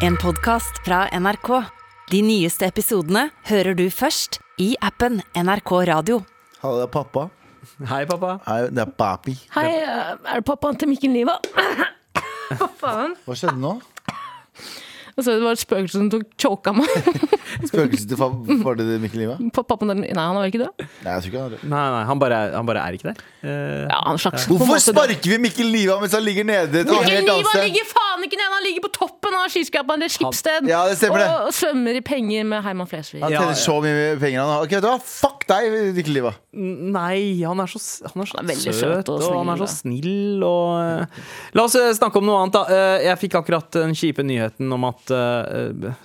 En podcast fra NRK. De nyeste episodene hører du først i appen NRK Radio. Hallo, det er pappa. Hei, pappa. Hei, det er papi. Hei, eh, er det pappaen til Mikkel Niva? Hva faen? Hva skjedde nå? Altså, det var et spøkelse som tok choka meg. Spøkelset til fa- far til Mikkel Niva? Nei, pappaen der, Nei, han var ikke død. jeg tror ikke han er det. Nei, nei, han bare, er- han bare er ikke der. Eh, Ja, han er slags på en Hvorfor måte død. sparker vi Mikkel Niva mens han ligger nede? et Mikkel annet Niva sted? ligger faen ikke Ena Han ligger på toppen av skyskraperen til Skipsted Ja, og, og svømmer i penger med Herman Flesvig. Han tjener så mye penger. Han har. Ok, vet du hva? Fuck deg, Niva. Nei, han er så, han er så Han er søt, søt og og, han er så snill, snill. Og, eh, la oss eh, snakke om noe annet. Da. Eh, jeg fikk akkurat den kjipe nyheten om at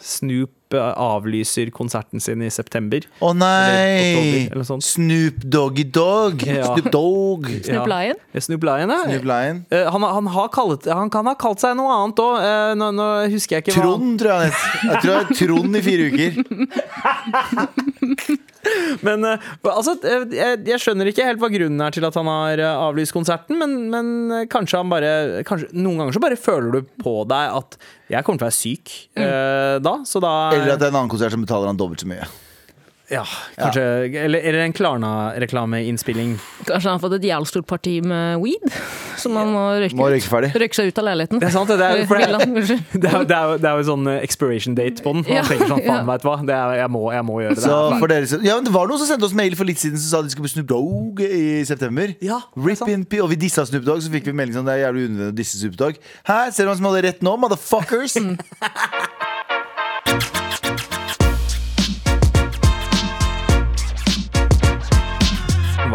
Snoop avlyser konserten sin i september. Å oh, nei! oktober, eller. Snoop Doggy Dog. Ja. Snoop Dogg. Snoop Lion? Ja. Snoop Lion, ja. Snoop Lion. Eh, han, han, har kalt, han kan ha kalt seg noe annet òg. nå, nå husker jeg ikke hva Trond, tror jeg. Jeg tror det er Trond i fire uker. Men eh, altså, eh, jeg, jeg skjønner ikke helt hva grunnen er til at han har eh, avlyst konserten, men, men kanskje han bare kanskje, Noen ganger så bare føler du på deg at jeg kommer til å være syk mm. da, så da Eller at det er en annen konsert som betaler han dobbelt så mye. Ja, kanskje Eller, eller en Klarna-reklameinnspilling. Kanskje han har fått et jævlig stort parti med weed? Som han må røyke Må røyke ferdig. Røyke seg ut av leiligheten. Det er sant, det. det, er, for det, det, er, det, er, jo- det er jo sånn eh, expiration date på den. Han Ja, tenker sånn, faen ja. veit hva, det er, jeg, må, jeg må gjøre det. Så for dere, ja, men Det var noen som sendte oss mail for litt siden som sa de skulle på Snoop Dogg i september. Ja, er Rip in P, Og vi dissa Snoop Dogg, så fikk vi melding sånn det er jævlig unødvendig å disse Snoop Dogg. Hæ, ser du hvem som hadde rett nå, motherfuckers?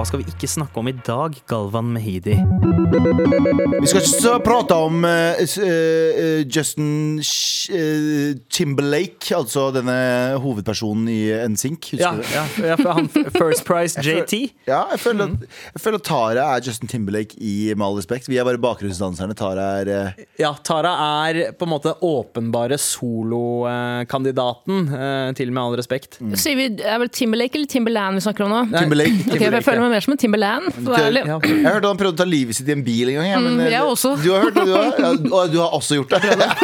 Hva skal vi ikke snakke om i dag, Galvan Mehidi? Vi skal ikke prate om uh, eh, Justin Sh Timberlake, altså denne hovedpersonen i NSYNC. Ja, ja, ja, for han First Price JT. Ja, jeg føler, at, jeg føler at Tara er Justin Timberlake i Med all respekt. Vi er bare bakgrunnsdanserne. Tara er eh, Ja, Tara er på en måte åpenbare solokandidaten, eh, til med all respekt. Sier vi, er vel Timberlake eller Timberland vi snakker om nå? Timberlake. Ok, for jeg føler meg mer som en Timberland. Jeg hørte han prøvde å ta livet sitt i en bil en gang. Ja, men, Mm, eh, jeg også. Du har hørt det, du har? Ja, og du har også gjort det?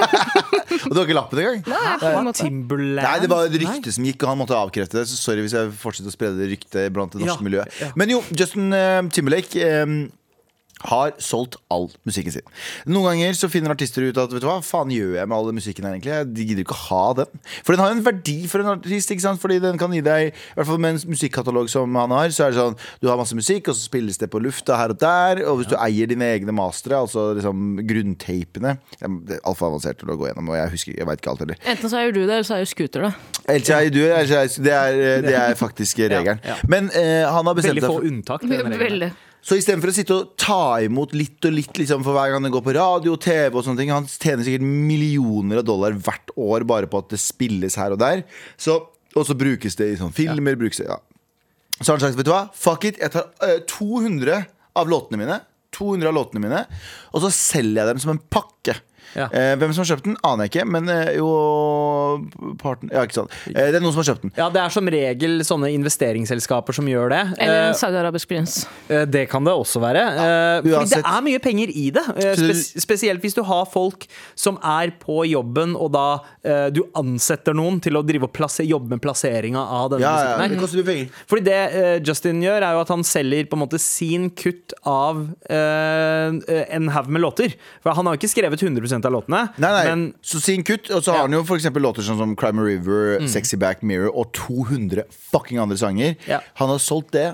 og du har ikke lappen engang? på en måte. Timberland? Nei, det var et rykte som gikk, og han måtte avkrefte det. Så sorry hvis jeg fortsetter å spre det ryktet blant det norske Ja, miljøet. ja. Men jo, Justin eh, Timberlake eh, har solgt all musikken sin. Noen ganger så finner artister ut at Vet du hva, faen gjør jeg med all den musikken her egentlig? De gidder ikke å ha den. For den har jo en verdi for en artist, ikke sant? Fordi den kan gi deg I hvert fall med en musikkatalog som han har, så er det sånn Du har masse musikk, og så spilles det på lufta her og der. Og hvis du eier dine egne mastere, altså liksom grunntapene Det er altfor avansert til å gå gjennom, og jeg husker Jeg veit ikke alt heller. Enten så er jo du det, eller så er jo Scooter det. Ellers er du det, er, det er faktisk regelen. ja. Men eh, han har bestemt Veldig få unntak. til den regelen. Veldig. Så istedenfor å sitte og ta imot litt og litt liksom, for hver gang det går på radio TV, og sånne ting han tjener sikkert millioner av dollar hvert år bare på at det spilles her og der. Så, og så brukes det i sånn filmer. Brukes det, ja. Så har han sagt vet du hva, fuck it, jeg tar uh, 200 av låtene mine. 200 av låtene mine Og så selger jeg dem som en pakke. Ja. Eh, hvem som har kjøpt den, aner jeg ikke, men eh, jo parten, Ja, ikke sant. Eh, det er noen som har kjøpt den. Ja, Det er som regel sånne investeringsselskaper som gjør det. Eller Eh, en saudiarabisk prins. Eh, Det kan det også være. Eh, fordi det er mye penger i det. Eh, Spes spesielt hvis du har folk som er på jobben, og da eh, du ansetter noen til å drive og plasse, jobbe med plasseringa av denne Ja, ja, det koster mye penger. Fordi det eh, Justin gjør, er jo at han selger på en måte sin kutt av eh, en haug med låter. For han har jo ikke skrevet 100 av låtene. Nei, nei, Men så sin kutt Og så har han jo eksempel låter sånn som Crime River, Mm. Sexy Back Mirror og 200 fucking andre sanger. Ja. Han har solgt det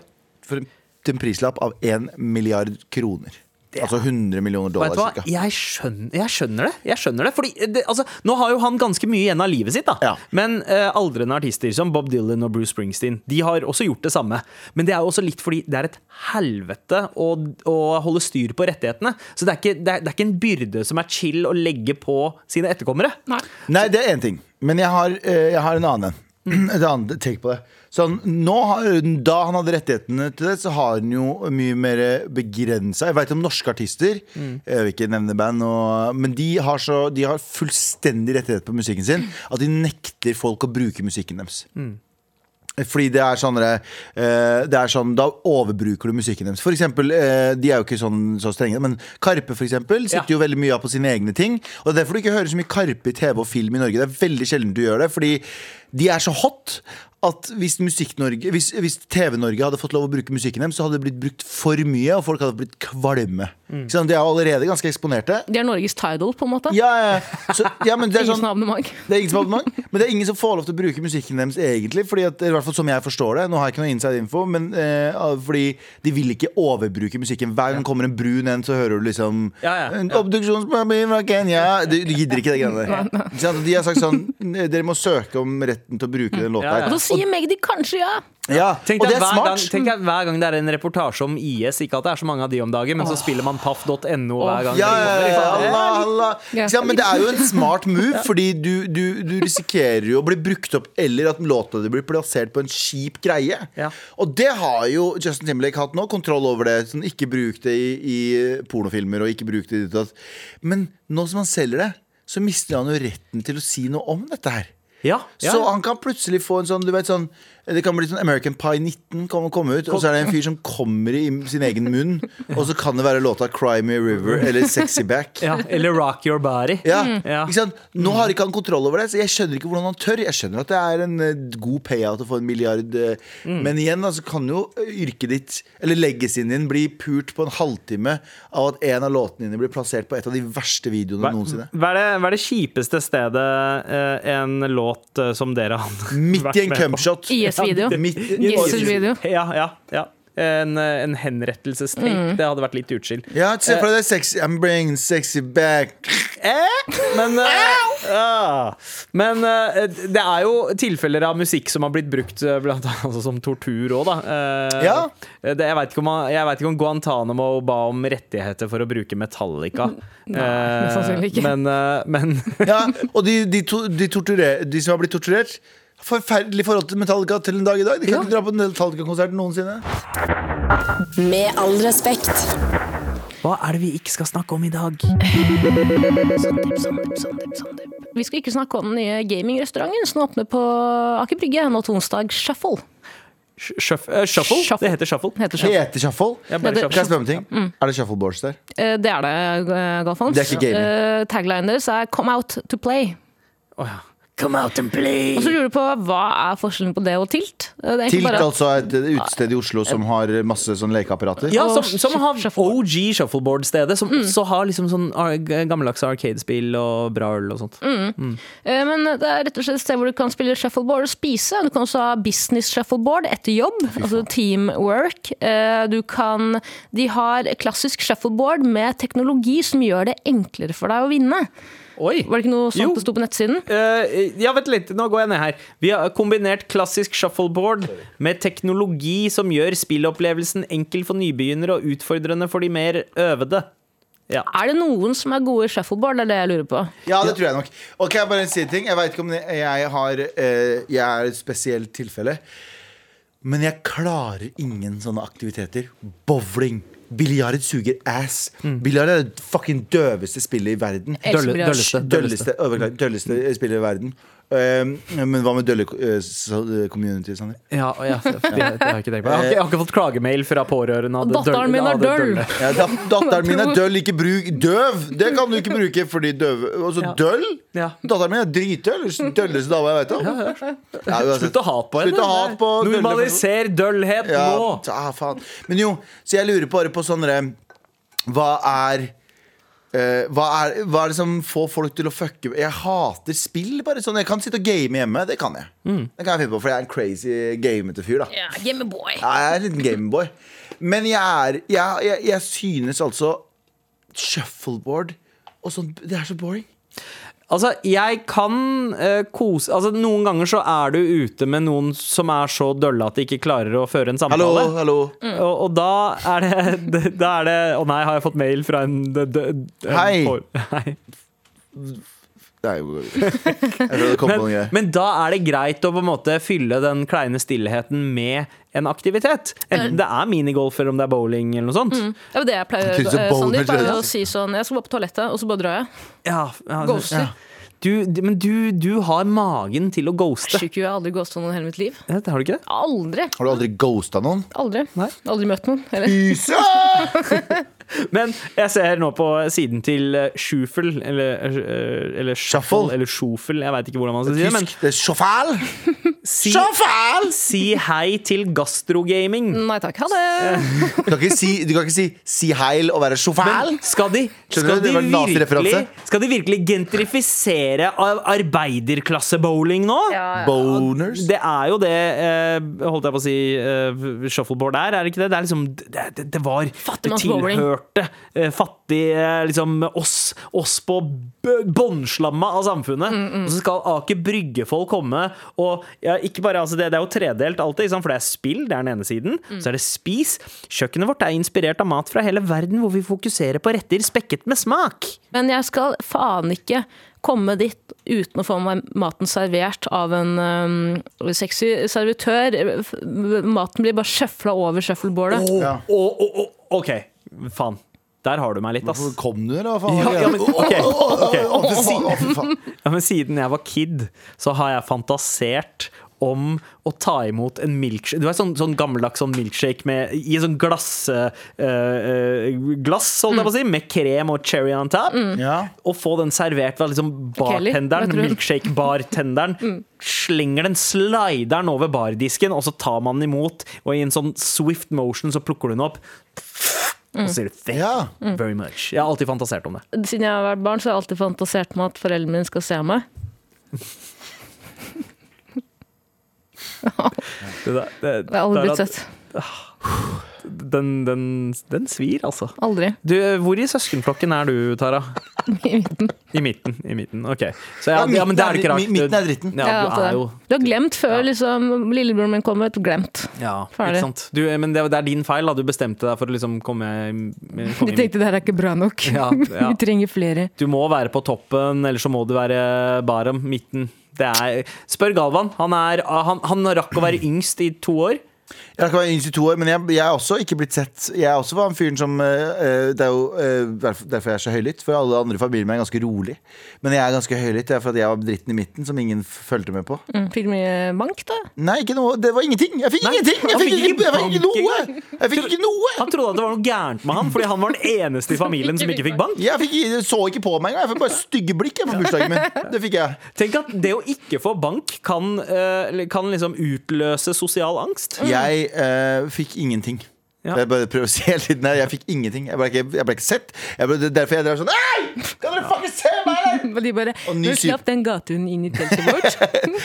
for en, til en prislapp av 1 milliard kroner. Altså 100 millioner dollar cirka. Jeg skjønner, jeg skjønner det. Jeg skjønner det Fordi det, altså, Nå har jo han ganske mye igjen av livet sitt. da Ja. Men eh, aldrende artister som Bob Dylan og Bruce Springsteen De har også gjort det samme. Men det er jo også litt fordi det er et helvete å, å holde styr på rettighetene. Så det er, ikke, det, er, det er ikke en byrde som er chill å legge på sine etterkommere. Nei. Nei, det er én ting. Men jeg har, eh, jeg har en annen en. Et annet take på det. Sånn, nå da han hadde rettighetene til det, så har han jo mye mer begrensa. Jeg veit om norske artister, jeg vil ikke nevne band, og, men de har, så, de har fullstendig rettighet på musikken sin. At de nekter folk å bruke musikken deres. fordi det er sånn eh, Det er sånn, Da overbruker du musikken deres. For eksempel, eh, de er jo ikke sånn så strenge, men Karpe for eksempel sitter Ja. jo veldig mye av på sine egne ting. Og Det er derfor du ikke hører så mye Karpe i TV og film i Norge. Det er veldig sjelden du gjør det, fordi de er så hot at hvis, Musikk-Norge- hvis, hvis TV-Norge hadde fått lov å bruke musikken deres, så hadde det blitt brukt for mye, og folk hadde blitt kvalme. Mm. Sånn. De er allerede ganske eksponerte. De er Norges Tidal, på en måte. Ja, ja. Så, ja, men det er sånn det er ingen som har abonnement, men det er ingen som får lov til å bruke musikken deres egentlig. Fordi at, i hvert fall som jeg forstår det Nå har jeg ikke noe inside info, men eh, fordi de vil ikke overbruke musikken. Hver gang kommer en brun en, så hører du liksom Ja, ja, ja. fra Kenya. Du, gidder ikke det greiene der. De har sagt sånn Dere må søke om retten til å bruke den låta Ja, ja. her. Og så sier Magdi kanskje ja. Ja, Tenk og deg, det er hver gang, tenk deg hver gang det er en reportasje om IS, ikke at det er så mange av de om dagen, men så spiller man paff.no hver gang. Ja, det ja, kommer, ikke ja, sant? Allah, Allah. Ja. Ikke Men det er jo en smart move, fordi du, du, du risikerer jo å bli brukt opp, eller at låta di blir plassert på en kjip greie. Ja. Og det har jo Justin Timberlake hatt nå, kontroll over det. Sånn, ikke bruk det i, i pornofilmer, og ikke bruk det i ditt og datt. Men nå som han selger det, så mister han jo retten til å si noe om dette her. Ja, ja. Så han kan plutselig få en sånn, du vet sånn Det kan bli sånn American Pie 19 kan komme ut, og så er det en fyr som kommer i sin egen munn, og så kan det være låta Cry Me River eller Sexy Back. ja, eller Rock Your Body. Ja, sant? Nå har ikke han kontroll over det, så jeg skjønner ikke hvordan han tør. Jeg skjønner at det er en eh, god payout å få en milliard, eh, men igjen altså, kan jo yrket ditt, eller legacyen din, bli pult på en halvtime av at en av låtene dine blir plassert på et av de verste videoene Hva, noensinne. hva, er det, hva er det kjipeste stedet eh, en låt eh, som dere har Midt vært i en med på? cumshot. IS-video. Midt- Gisselvideo. Ja, ja, ja. En, eh, en henrettelsestape. Det hadde vært litt utskill. Ja, se for deg sexy I'm bringing sexy back. Men, uh, uh, Men uh, det er jo tilfeller av musikk som har blitt brukt eh, blant annet altså, som tortur òg, da. Eh, Ja. Det, jeg veit ikke, ikke om Guantánamo ba om rettigheter for å bruke Metallica. Nei, sannsynlig ikke. Men, eh, men Ja, og de, de, to, de, torturer, de som har blitt torturert Forferdelig forhold til Metallica til en dag i dag. De kan ikke dra på Metallica-konsert noensinne. Med all respekt. hva er det vi ikke skal snakke om i dag? Vi skal ikke snakke om den nye gamingrestauranten som åpner på Aker Brygge nå til onsdag. Shuffle. Shuff, eh, shuffle? Shuffle. Det heter shuffle. Heter Shuffle. Heter shuffle? Ja, bare Det- Kan jeg spørre om en Mm. Er det shuffleboards der? Eh, Det er det, eh, Galfons. Det er ikke gaming. Uh, Taglinen deres er 'Come out to play'. Oh, ja. Come out and play! Og så lurer du på hva er forskjellen på det og Tilt? Det er Tilt, bare- altså et utested i Oslo som har masse sånn lekeapparater? Ja, som, som har. OG shuffleboard-stedet, som også har liksom sånn gammeldagse arcadespill og bra øl og sånt. Eh, Men det er rett og slett et sted hvor du kan spille shuffleboard og spise. Du kan også ha business shuffleboard etter jobb, altså teamwork. Eh, Du kan De har klassisk shuffleboard med teknologi som gjør det enklere for deg å vinne. Oi! Var det ikke noe sånt Jo. det sto på nettsiden? Uh, ja, vent litt, nå går jeg ned her. Vi har kombinert klassisk shuffleboard med teknologi som gjør spillopplevelsen enkel for nybegynnere og utfordrende for de mer øvede. Ja. Er det noen som er gode i shuffleboard? Det er det jeg lurer på. Ja, det tror jeg nok. Og kan jeg bare si en ting? Jeg vet ikke om jeg har eh, Jeg er et spesielt tilfelle. Men jeg klarer ingen sånne aktiviteter. Bowling. Biljard suger ass. Biljard er det fucking døveste spillet i verden. Elsker Dølle- biljard. dølleste. Dølleste, dølleste spillet i verden. Um, men hva med dølle uh, so- community? Sander? Ja, ja, det, det har jeg ikke tenkt på. Jeg har ikke, jeg har ikke fått klagemail fra pårørende. av Datteren min er døll. Ja, dat datteren min er døll, ikke bruk døv! Det kan du ikke bruke fordi døve Altså Ja. døll? Ja. Datteren min er dritdøll. Dølleste dama jeg vet om. Slutt å hate på henne. Hat på Normaliser døllhet Ja, nå! Ta, faen. Men jo, så jeg lurer bare på sånne Hva er eh, hva, er, hva er det som får folk til å fucke Jeg hater spill. bare sånn Jeg kan sitte og game hjemme. Det kan jeg. Det kan jeg finne på, For jeg er en crazy gamete fyr. da Ja, Gameboy. ja, Jeg er en liten gameboy. Men jeg er jeg, jeg, jeg synes altså Shuffleboard og sånn Det er så boring. Altså, jeg kan uh, kose Altså, Noen ganger så er du ute med noen som er så dølle at de ikke klarer å føre en Hallo, hallo. Mm. Og, og da er det Da er det Å nei, har jeg fått mail fra en d- d- Hei. for- Hei. Nei, Men, men da er det greit å på en måte fylle den kleine stillheten med en aktivitet. Enten det er minigolf eller om det er bowling eller noe sånt. Det Ja, det jeg pleier gjøre. Eh, Sandeep pleier å si sånn Jeg skal bare på toalettet, og så bare drar jeg. Ja, ja, Ghoster. ja. Du, du- men du, du har magen til å ghoste. Sjuk, jeg har aldri ghosta noen i hele mitt liv. Ja, Har du ikke det? Aldri. Har du aldri ghosta noen? Aldri. Nei. Aldri møtt noen. Eller? Men jeg ser nå på siden til eh, Schufel, eller, eh, eller Shuffle, eller Schufel, jeg veit ikke hvordan man skal si det. Men Det er sjåfæl! si, si hei til gastrogaming. Nei takk, ha det. Du kan ikke si, du kan ikke si 'si heil' og være. Men skal de, skal de, virkelig, skal de virkelig gentrifisere ar- arbeiderklassebowling nå? Boners. Det er jo det, eh, holdt jeg på å si, shuffleboard der, er det ikke det? Det er liksom, det, det, det var Fattigmannsbowling. Tilhørte eh, fattige, liksom oss, oss på bånnslamma av samfunnet. Og så skal Aker Brygge-folk komme og ja, ikke bare, altså det, det er jo tredelt alltid, for det er spill, det er den ene siden. Så er det spis. Kjøkkenet vårt er inspirert av mat fra hele verden, hvor vi fokuserer på retter spekket med smak. Men jeg skal faen ikke komme dit uten å få meg maten servert av en um, sexy servitør. Maten blir bare sjøfla over shuffleboardet. Ja. oh, oh, OK, faen. Der har du meg litt, ass. Hvorfor kom du, da? Faen, Ja, ja, men, okay, okay. Faen. Ja, men siden jeg var kid, så har jeg fantasert om å ta imot en milkshake Du vet sånn, sånn gammeldags sånn milkshake med, i en sånn glass eh, eh, Glass, holdt jeg på å si, med krem og cherry on top. Ja. Og få den servert ved liksom bartenderen, milkshake-bartenderen, slenger den slideren over bardisken, og så tar man den imot, og i en sånn swift motion så plukker du den opp. Og så sier du 'thank Ja. you very much'. Jeg har alltid fantasert om det. Siden jeg har vært barn, så har jeg alltid fantasert om at foreldrene mine skal se meg. Det, der- det, det, har aldri der blitt at- sett. Den, den, den svir, altså. Aldri. Du, hvor i søskenflokken er du, Tara? I midten. I midten. i midten, Ok. Så ja, Ja, ja, men det er ikke rart. midten er dritten. Ja, du altså er jo Du har glemt før Ja. liksom, lillebroren min kom ut. Glemt. Ja, Ferdig. ikke sant. Du, men det, det er din feil, da. Du bestemte deg for å liksom komme, komme De tenkte det her er ikke bra nok. Ja, ja. Vi trenger flere. Du må være på toppen, eller så må du være barom. midten. Det er, spør Galvan. Han, er, han, han rakk å være yngst i to år. Jeg kan være yngst i to år, men jeg, jeg er også ikke blitt sett. Jeg er også var en fyren som eh, Det er jo eh, derfor jeg er så høylytt, for alle andre i familien min er ganske rolig. Men jeg er ganske høylytt det er fordi jeg var dritten i midten, som ingen fulgte med på. Mm, Fikk du mye bank, da? Nei, ikke noe. Det var ingenting. Jeg fikk Nei, ingenting! Jeg fikk fikk ikke, jeg fikk ikke noe! Jeg fikk ikke noe! Han trodde at det var noe gærent med han, fordi han var den eneste i familien som ikke fikk bank. Jeg fikk, så ikke på meg engang. Jeg fikk bare stygge blikk på bursdagen min. Det fikk jeg. Tenk at det å ikke få bank kan, kan liksom utløse sosial angst. Jeg eh, fikk ingenting. Ja. Jeg bare prøver å si hele tiden her. Jeg fikk ingenting. Jeg ble ikke, jeg ble ikke sett. Jeg ble, er derfor jeg drev sånn Nei! Kan dere faktisk se meg? Og de bare Du «Nå slapp den gatehunden inn i teltet vårt.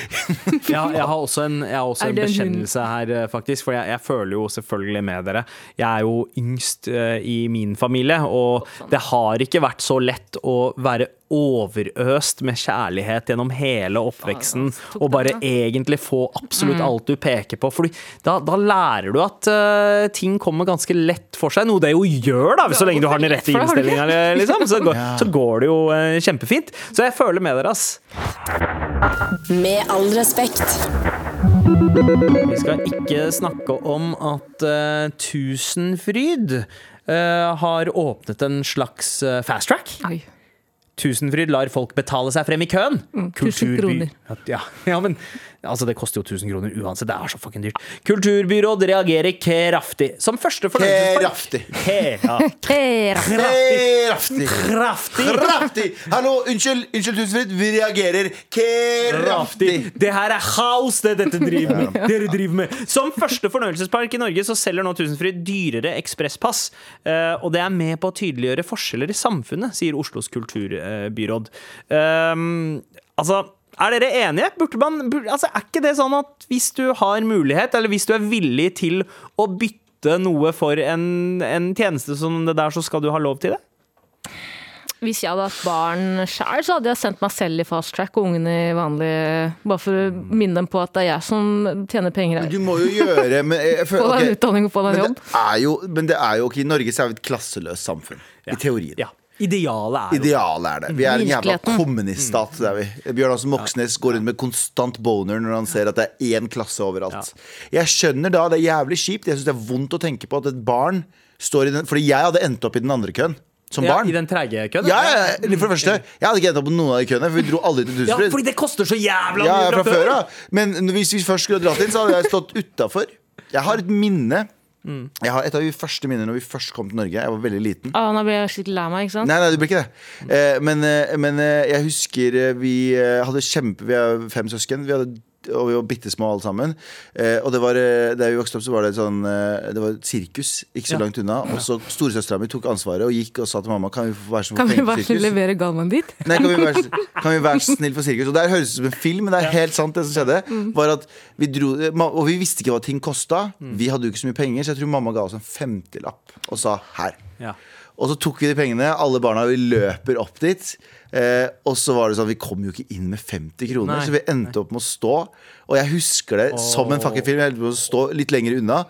Ja, jeg har også en, jeg har også en bekjennelse hun? her, eh, faktisk. For jeg, jeg føler jo selvfølgelig med dere. Jeg er jo yngst uh, i min familie, og det har ikke vært så lett å være overøst med kjærlighet gjennom hele oppveksten. Og bare egentlig få Mm. absolutt alt du peker på. Fordi da, da lærer du at uh, ting kommer ganske lett for seg. Noe det jo gjør, da, så lenge du har den rette For innstillinga. Liksom. Så, går- så går det jo uh, kjempefint. Så jeg føler med dere, ass. Med all respekt. Vi skal ikke snakke om at uh, Tusenfryd uh, har åpnet en slags eh, fast track. Oi. Tusenfryd lar folk betale seg frem i køen. Mm, 1000 kroner. Ja, ja, men altså, det koster jo 1000 kroner uansett. Det er så fucking dyrt. Kulturbyråd reagerer kraftig. Som første fornøyelsespark. Kraftig. Kraftig. Kraftig. Hallo, unnskyld, unnskyld Tusenfryd. Vi reagerer kraftig. Kraftig. Det her er house, det dette driver med. dere driver med. Som første fornøyelsespark i Norge så selger nå Tusenfryd dyrere ekspresspass. Eh, og det er med på å tydeliggjøre forskjeller i samfunnet, sier Oslos kulturbyråd. Um, altså er dere enige? Burde man, burde, altså, er ikke det sånn at hvis du har mulighet, eller hvis du er villig til å bytte noe for en, en tjeneste som det der, så skal du ha lov til det? Hvis jeg hadde hatt barn sjøl, så hadde jeg sendt meg selv i fast track og ungene i vanlig Bare for å minne dem på at det er jeg som tjener penger her. Du må jo gjøre men Få føler, deg en utdanning og få deg en jobb. det er jo, men det er jo ikke I Norge så er vi et klasseløst samfunn. I teorien. Ja. Idealet er Idealet er det. Vi er en jævla kommuniststat. Det er vi. Bjørn Aasen Moxnes går rundt med konstant boner når han ser at det er én klasse overalt. Jeg skjønner da, det er jævlig kjipt. Jeg syns det er vondt å tenke på at et barn står i den Fordi jeg hadde endt opp i den andre køen. som Ja, barn. I den treige køen? Ja, for det første, Jeg hadde ikke endt opp på noen av de køene, for vi dro aldri til Ja, fordi det koster så jævla Ja, mye ja, fra før av. Men hvis vi først skulle dratt inn, så hadde jeg stått utafor. Jeg har et minne. Mm. Jeg har et av de første minnene når vi først kom til Norge. Jeg var veldig liten. Ah, nå blir jeg skikkelig lei meg, ikke sant? Nei, nei, du blir ikke det. Eh, men, eh, men eh, jeg husker vi hadde kjempe Vi er fem søsken. Vi hadde og vi var bitte små alle sammen. Eh, og det var, eh, da vi vokste opp, så var det et sånn eh, Det var et sirkus ikke så Ja. langt unna. Og så storesøstera mi tok ansvaret og gikk og sa til mamma Kan vi være så snill sirkus? levere Galvan dit? Nei, kan vi, være, kan vi være snill for sirkus? Og det her høres ut som en film, men det er helt sant. Det som skjedde Mm. Var at vi dro, Og vi visste ikke hva ting kosta. Vi hadde jo ikke så mye penger, så jeg tror mamma ga oss en femtilapp og sa her. Ja. Og så tok vi de pengene, alle barna vi løper opp dit. Eh, og så var det sånn, vi kom jo ikke inn med 50 kroner, Nei, så vi endte opp med å stå. Og jeg husker det som en fucking film. Jeg med å stå litt lenger unna.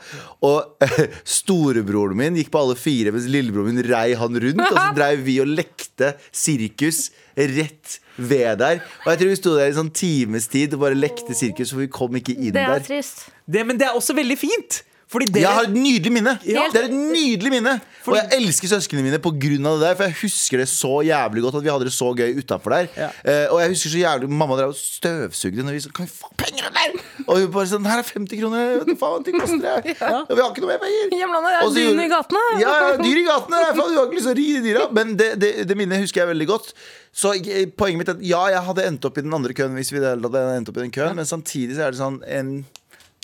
Og eh, storebroren min gikk på alle fire, mens lillebroren min rei han rundt. Og så dreiv vi og lekte sirkus rett ved der. Og jeg tror vi sto der i sånn times tid og bare lekte sirkus, for vi kom ikke inn Det er der. trist. Det, men det er også veldig fint. Fordi det Jeg har et nydelig minne. Ja. Det er et nydelig minne Og jeg elsker søsknene mine pga. det der. For jeg husker det så jævlig godt at vi hadde det så gøy utafor der. Ja. Uh, og jeg husker så jævlig Mamma drev og støvsugde når vi sa Kan vi få penger der? Og vi bare sånn Her er 50 kroner. Vet du faen, ting koster det. Og vi har ikke noe mer penger. Hjemlandet er så i gatene. Ja, ja, dyr i gatene. Faen, Du har ikke lyst til å ri de dyra. Men det, det, det minnet husker jeg veldig godt. Så eh, poenget mitt er at ja, jeg hadde endt opp i den andre køen hvis vi hadde endt opp i den køen, men samtidig så er det sånn en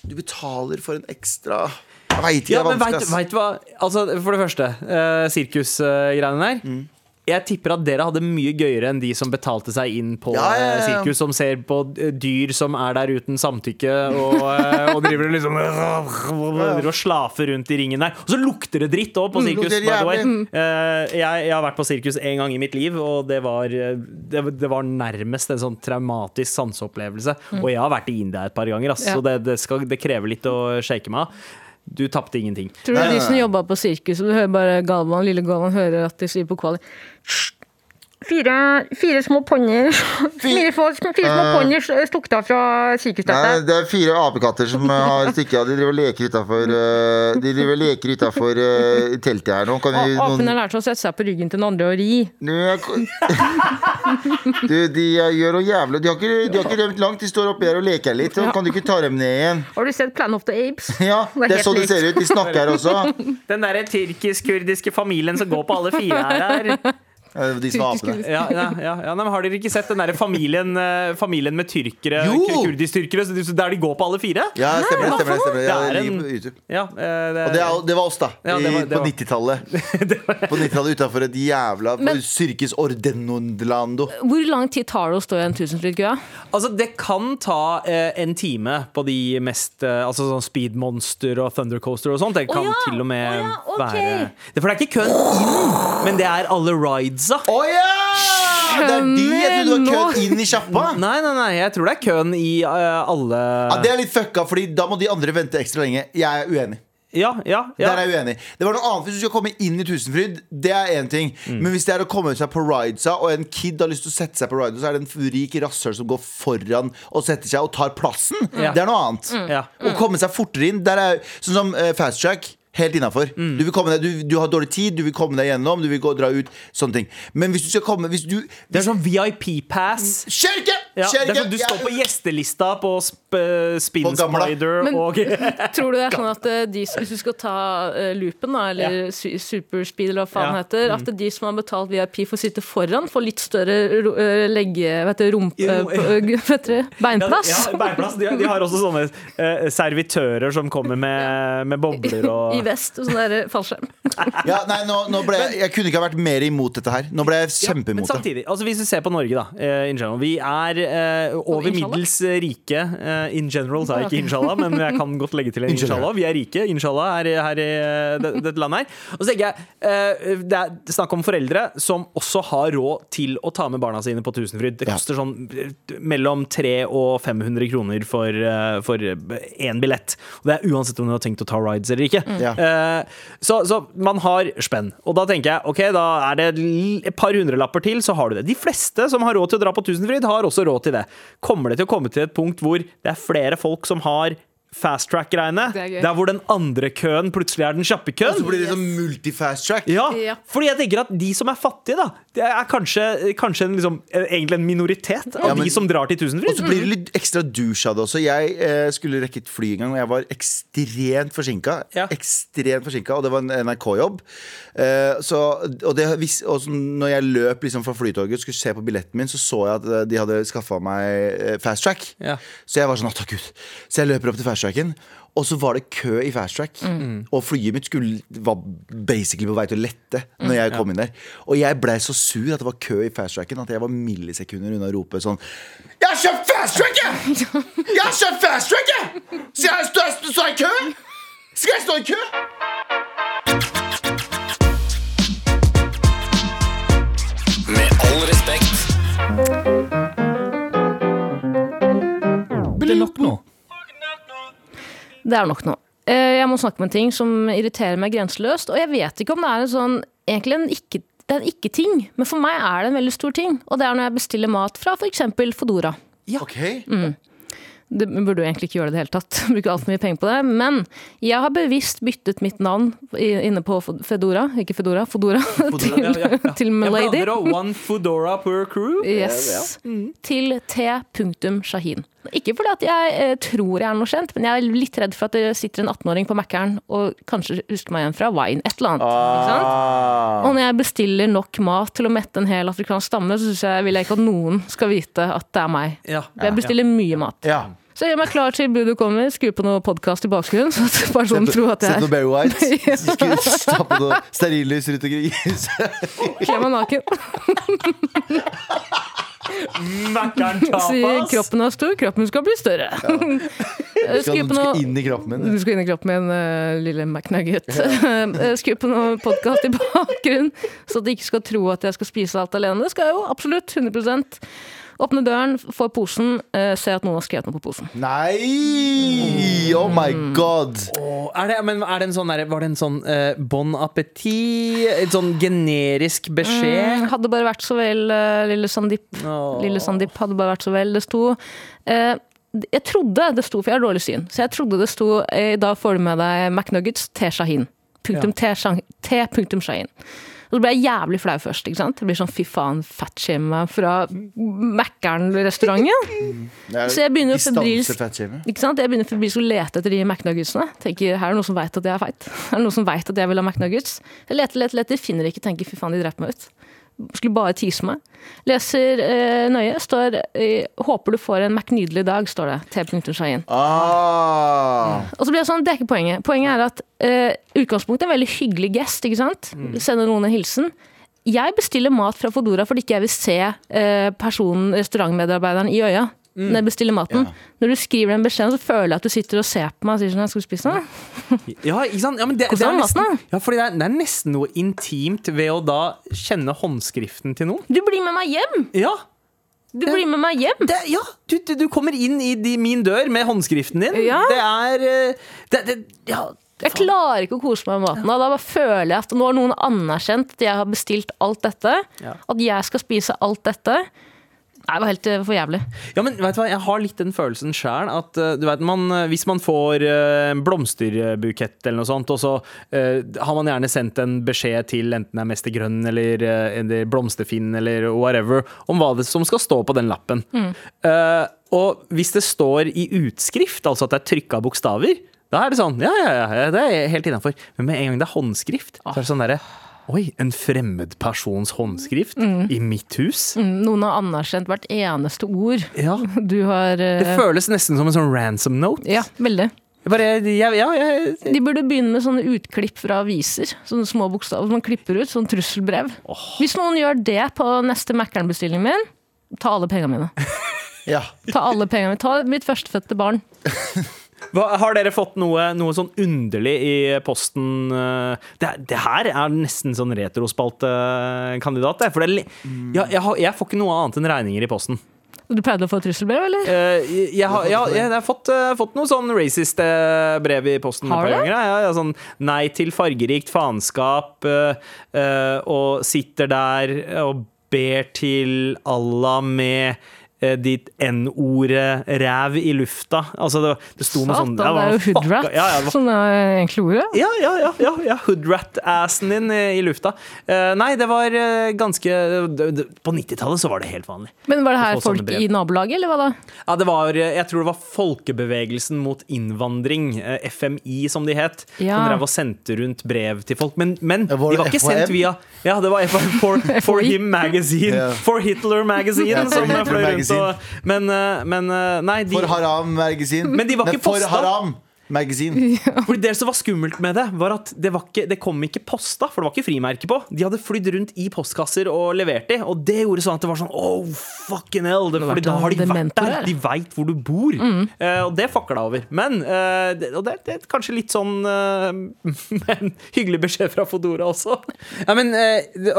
Du betaler for en ekstra Jeg veit ikke. Ja, det er vanskelig, vet, vet hva? Altså, for det første, uh, sirkusgreiene der. Mm. Jeg tipper at dere hadde mye gøyere enn de som betalte seg inn på Ja, ja, ja, eh, sirkus, som ser på eh, dyr som er der uten samtykke, og, eh, og driver liksom driver og slafer rundt i ringen der. Og så lukter det dritt òg på Mm, sirkus. by the way. Eh, jeg, jeg har vært på sirkus en gang i mitt liv, og det var, det, det var nærmest en sånn traumatisk sanseopplevelse. Og jeg har vært i India et par ganger, ass, Ja. så det, det, skal, det krever litt å shake meg av. Du tapte ingenting. Tror du Nei, nei, de som jobba på sirkuset, du hører bare Galvan, lille Galvan hører at de sier på kvali Fire, fire små ponnier Fire, fire små ponnier stukket av fra sirkusteltet. det er fire apekatter som har stukket av. De driver og leker utafor De driver og leker utenfor eh, teltet her nå. Kan vi Apene lærte å sette seg på ryggen til den andre og ri. Du, de gjør noe jævlig De har ikke, de har ikke rømt langt, de står oppi her og leker litt. Og kan du ikke ta dem ned igjen? Har du sett Plan of the Apes? Ja, Det er det er sånn det ser ut. De snakker her også. Den derre tyrkisk-kurdiske familien som går på alle fire her. Ja, De som var apene. Ja, ja, ja, ja, nei, men har dere ikke sett den der familien, eh, familien med tyrkere, Kurdistyrkere, kurdisk-tyrkere, der de går på alle fire? Ja, stemmer det. stemmer det, stemmer det. Ja, Det det er ligger en- på YouTube. Ja, eh, det, Og det, er, det var oss, da. Ja, det var- I, det på 90-tallet. På 90-tallet utafor et jævla Men- Syrkis Ordenondlando. Hvor lang tid tar det å stå i en tusenfryd-kø? Altså, det kan ta eh, en time på de mest eh, Altså sånn Speed Monster og Thundercoaster og sånt. Det kan ja, til og med oh, ja, ok. være det, For det er ikke køen inn, men det er alle ridesa. Å ja! Det er de jeg trodde var Skjønner køen inn i sjappa. Nei, nei, nei, jeg tror det er køen i uh, alle Ja, det er litt fucka, Fordi da må de andre vente ekstra lenge. Jeg er uenig. Ja, ja, ja. Der er jeg uenig. Det var noe annet Hvis du skal komme inn i Tusenfryd, det er én ting. Mm. Men hvis det er å komme seg på ridesa, og en kid har lyst til å sette seg på ridesa, så er det en rik rasshøl som går foran og setter seg og tar plassen, Mm. det er noe annet. Ja. Å komme seg fortere inn, der er sånn som uh, fast track. Helt innafor. Mm. Du, du, du har dårlig tid, du vil komme deg gjennom, du vil gå, og dra ut. Sånne ting. Men hvis du skal komme hvis du, Det er sånn VIP-pass. Kjerke! Ja, er ikke! sånn, du står på gjestelista på sp Spin På Spider Men- og Tror du det er sånn at eh, de, hvis du skal ta uh, loopen, da, eller ja. superspeed, eller hva faen Ja. Mm. heter, at de som har betalt VIP for å sitte foran, får litt større eh, legge... Vet du, rump... Jo, eh, p- eh, vet du, beinplass? Ja, ja, beinplass. De, har- de har også sånne uh, servitører som kommer med, med bobler og I vest og sånn der fallskjerm. Ja, nei, nå, nå ble jeg, jeg kunne ikke ha vært mer imot dette her. Nå ble jeg Ja, men kjempeimot det. samtidig, altså hvis du ser på Norge, da Uh, in general, Vi er uh, over middels rike. uh, in general sa jeg ikke inshallah, men jeg kan godt legge til en Inshallah. Vi er rike, inshallah, her, her i eh, det- dette landet her. Og så tenker jeg, eh, Det er snakk om foreldre som også har råd til å ta med barna sine på Tusenfryd. Det Ja. koster sånn eh, mellom 300 og 500 kroner for, eh, for én billett. Og det er uansett om du har tenkt å ta rides eller ikke. Ja. Eh, så, så man har spenn. Og da tenker jeg ok, da er det et par hundrelapper til, så har du det. De fleste som har råd til å dra på Tusenfryd, har også råd til det. Kommer det til å komme til et punkt hvor det er flere folk som har fast track-greiene. Det er. Der hvor den andre køen plutselig er den kjappe køen. Og så blir det sånn multi-fast track. Ja, Ja. fordi jeg tenker at de som er fattige, da Det er kanskje, kanskje en, liksom, eh, egentlig en minoritet av Ja, men- de som drar til Tusenfryd. Og så blir det litt ekstra douche av det også. Jeg eh, skulle rekke et fly en gang, og jeg var ekstremt forsinka. Ja. Ekstremt forsinka, og det var en NRK-jobb. Eh, og det, vis- og når jeg løp liksom fra flytoget og skulle se på billetten min, så så jeg at eh, de hadde skaffa meg eh, fast track. Ja. Så jeg var sånn, å takk Gud. Så jeg løper opp til fast tracken. Og så var det kø i fast track. Og flyet mitt skulle, var basically på vei til å lette Når jeg kom inn der. Og jeg blei så sur at det var kø i fast tracken at jeg var millisekunder unna å rope sånn Jeg har kjøpt fast track! jeg! Jeg har kjøpt fast track! jeg! Skal jeg stå, stå i kø? Skal jeg stå i kø? Med all respekt. Blir det nok nå? Det er nok nå. Eh, Jeg må snakke om en ting som irriterer meg grenseløst. Og jeg vet ikke om det er en sånn Egentlig en ikke, det er en ikke-ting, men for meg er det en veldig stor ting. Og det er når jeg bestiller mat fra f.eks. Fodora. Ok Det burde jo egentlig ikke gjøre det i det hele tatt. Bruke altfor mye penger på det. Men jeg har bevisst byttet mitt navn inne på Fedora, ikke Fedora, Fodora, til, Ja, ja, ja. til Milady. One Fodora per crew. Yes. Til t.shahin. Ikke fordi at jeg eh, tror jeg er noe kjent, men jeg er litt redd for at det sitter en 18-åring på Mækkern og kanskje husker meg igjen fra Wine, et eller annet. Ikke sant? ah. Og når jeg bestiller nok mat til å mette en hel afrikansk stamme, så synes jeg, vil jeg ikke at noen skal vite at det er meg. Ja. Jeg bestiller mye mat. Ja. Så gjør meg klar til budet kommer, skru på noe podkast i bakgrunnen, så at personen tror at Sett noe Barry White. skru, Stappe noe stearinlys rundt omkring kler meg naken. Mækkern Sier kroppen er stor, kroppen skal bli større. Skal, du skal inn i kroppen min. Du skal inn i kroppen min, uh, lille McNugget. Ja. Skru på noe podkast i bakgrunnen, så at de ikke skal tro at jeg skal spise alt alene. Det skal jeg jo absolutt. 100 Åpne døren, få posen, uh, se at noen har skrevet noe på posen. Nei! Oh my god. Oh, Er det, men er det en sånn var det en sånn uh, bon appétit? En sånn generisk beskjed? Hadde bare vært så vel, uh, lille Sandeep. Oh. Lille Sandeep hadde bare vært så vel. Det sto uh, Jeg trodde det sto, for jeg har dårlig syn, så jeg trodde det sto eh, Da får du med deg McNuggets T. Shahin. Punktum T. Shang- T. Shahin. Og så ble jeg jævlig flau først. ikke sant? Jeg blir sånn fy faen, fatshame meg fra Mækkern-restauranten. Er Så jeg begynner febrilsk-? Jeg begynner febrilsk å lete etter de McNuggetsene. Tenker, Her er det noen som veit at jeg er feit. Her er det noen som vet at jeg vil ha McNuggets. Jeg leter, leter, leter, finner ikke, tenker fy faen, de dreper meg ut. Skulle bare tease meg. Leser eh, nøye. Står eh, 'Håper du får en McNydelig dag', står det. T. Shahin. Ah. Og så blir det sånn, det er ikke poenget. Poenget er at eh, utgangspunktet er en veldig hyggelig gest. ikke sant? Sender noen en hilsen. Jeg bestiller mat fra Fodora fordi ikke jeg vil se eh, personen, restaurantmedarbeideren, i øya. Når jeg bestiller maten. Ja. Når du skriver den beskjeden, så føler jeg at du sitter og ser på meg og sier sånn, skal du spise noe? Ja, ikke sant? Ja, men det, det er nesten, ja, fordi det er, det er nesten noe intimt ved å da kjenne håndskriften til noen. Du blir med meg hjem! Ja, Du blir med meg hjem! det, ja du, du, du kommer inn i de, min dør med håndskriften din. Ja. Det er eh, det, ja, Jeg klarer ikke å kose meg med maten. og Da bare føler jeg at nå har noen anerkjent at jeg har bestilt alt dette. Ja. At jeg skal spise alt dette. Nei, det var helt eh, for jævlig. Ja, men vet du hva, jeg har litt den følelsen sjøl at eh, du vet, man, eh, hvis man får en blomsterbukett eller noe sånt, og så uh, har man gjerne sendt en beskjed til enten det er Mester Grønn eller, eller Blomsterfinn eller whatever, om hva det som skal stå på den lappen. Eh, og hvis det står i utskrift, altså at det er trykka bokstaver, da er det sånn, ja, ja, ja, det er helt innafor. Men med en gang det er håndskrift, så er det sånn derre Oi, en fremmed persons håndskrift i mitt hus? Noen har anerkjent hvert eneste ord Ja. du har uh... Det føles nesten som en sånn ransom note. Ja, veldig. Bare, ja, ja, De burde begynne med sånne utklipp fra aviser. Sånne små bokstaver som man klipper ut. Sånn trusselbrev. Hvis noen gjør det på neste Mækkern-bestilling min, ta alle pengene mine. Ja. Ta alle pengene mine. Ta mitt førstefødte barn. Hva, har dere fått noe, noe sånn underlig i posten? eh, Det, det her er nesten sånn retrospaltekandidat. det, For det, er li- ja, jeg, har, jeg får ikke noe annet enn regninger i posten. Du pleide å få trusselbrev, eller? Uh, jeg, jeg, har, ja, jeg, har fått, uh, fått noe sånn racist uh, brev i posten Har et du par det? ganger. Ja, ja, sånn nei til fargerikt faenskap, og sitter der og ber til Allah med ditt N-ordet ræv i lufta. Altså, det, det sto noe sånn det er jo hoodrat Ja, ja, var som er egentlig ordet. ja, ja, ja, ja, ja. hoodrat-assen din i, i lufta. Uh, nei, det var eh, ganske det, det, På 90-tallet så var det helt vanlig. Men var det her folk i nabolaget, eller hva da? Ja, det var, eh, Jeg tror det var Folkebevegelsen mot innvandring, eh, FMI som de het, Ja. som drev og sendte rundt brev til folk. Men, men Ja, de var det var ikke sendt via Ja, det var FHM for, for Him Magazine. For Hitler Magazine. Som fløy rundt Og, men, eh, men eh, nei, de, For Haram-magasin. Men de var ikke For posta. Haram! Magasin. Fordi Det som var skummelt med det, var at det, var ikke, det kom ikke posta, for det var ikke frimerke på. De hadde flydd rundt i postkasser og levert de, og det gjorde sånn at det var sånn Oh, fucking hell! Det, fordi da har de vært der. De veit hvor du bor. Mm. Uh, og det fucka over. Men uh, det, Og det, det er kanskje litt sånn uh, Men hyggelig beskjed fra Fodora også. Ja, men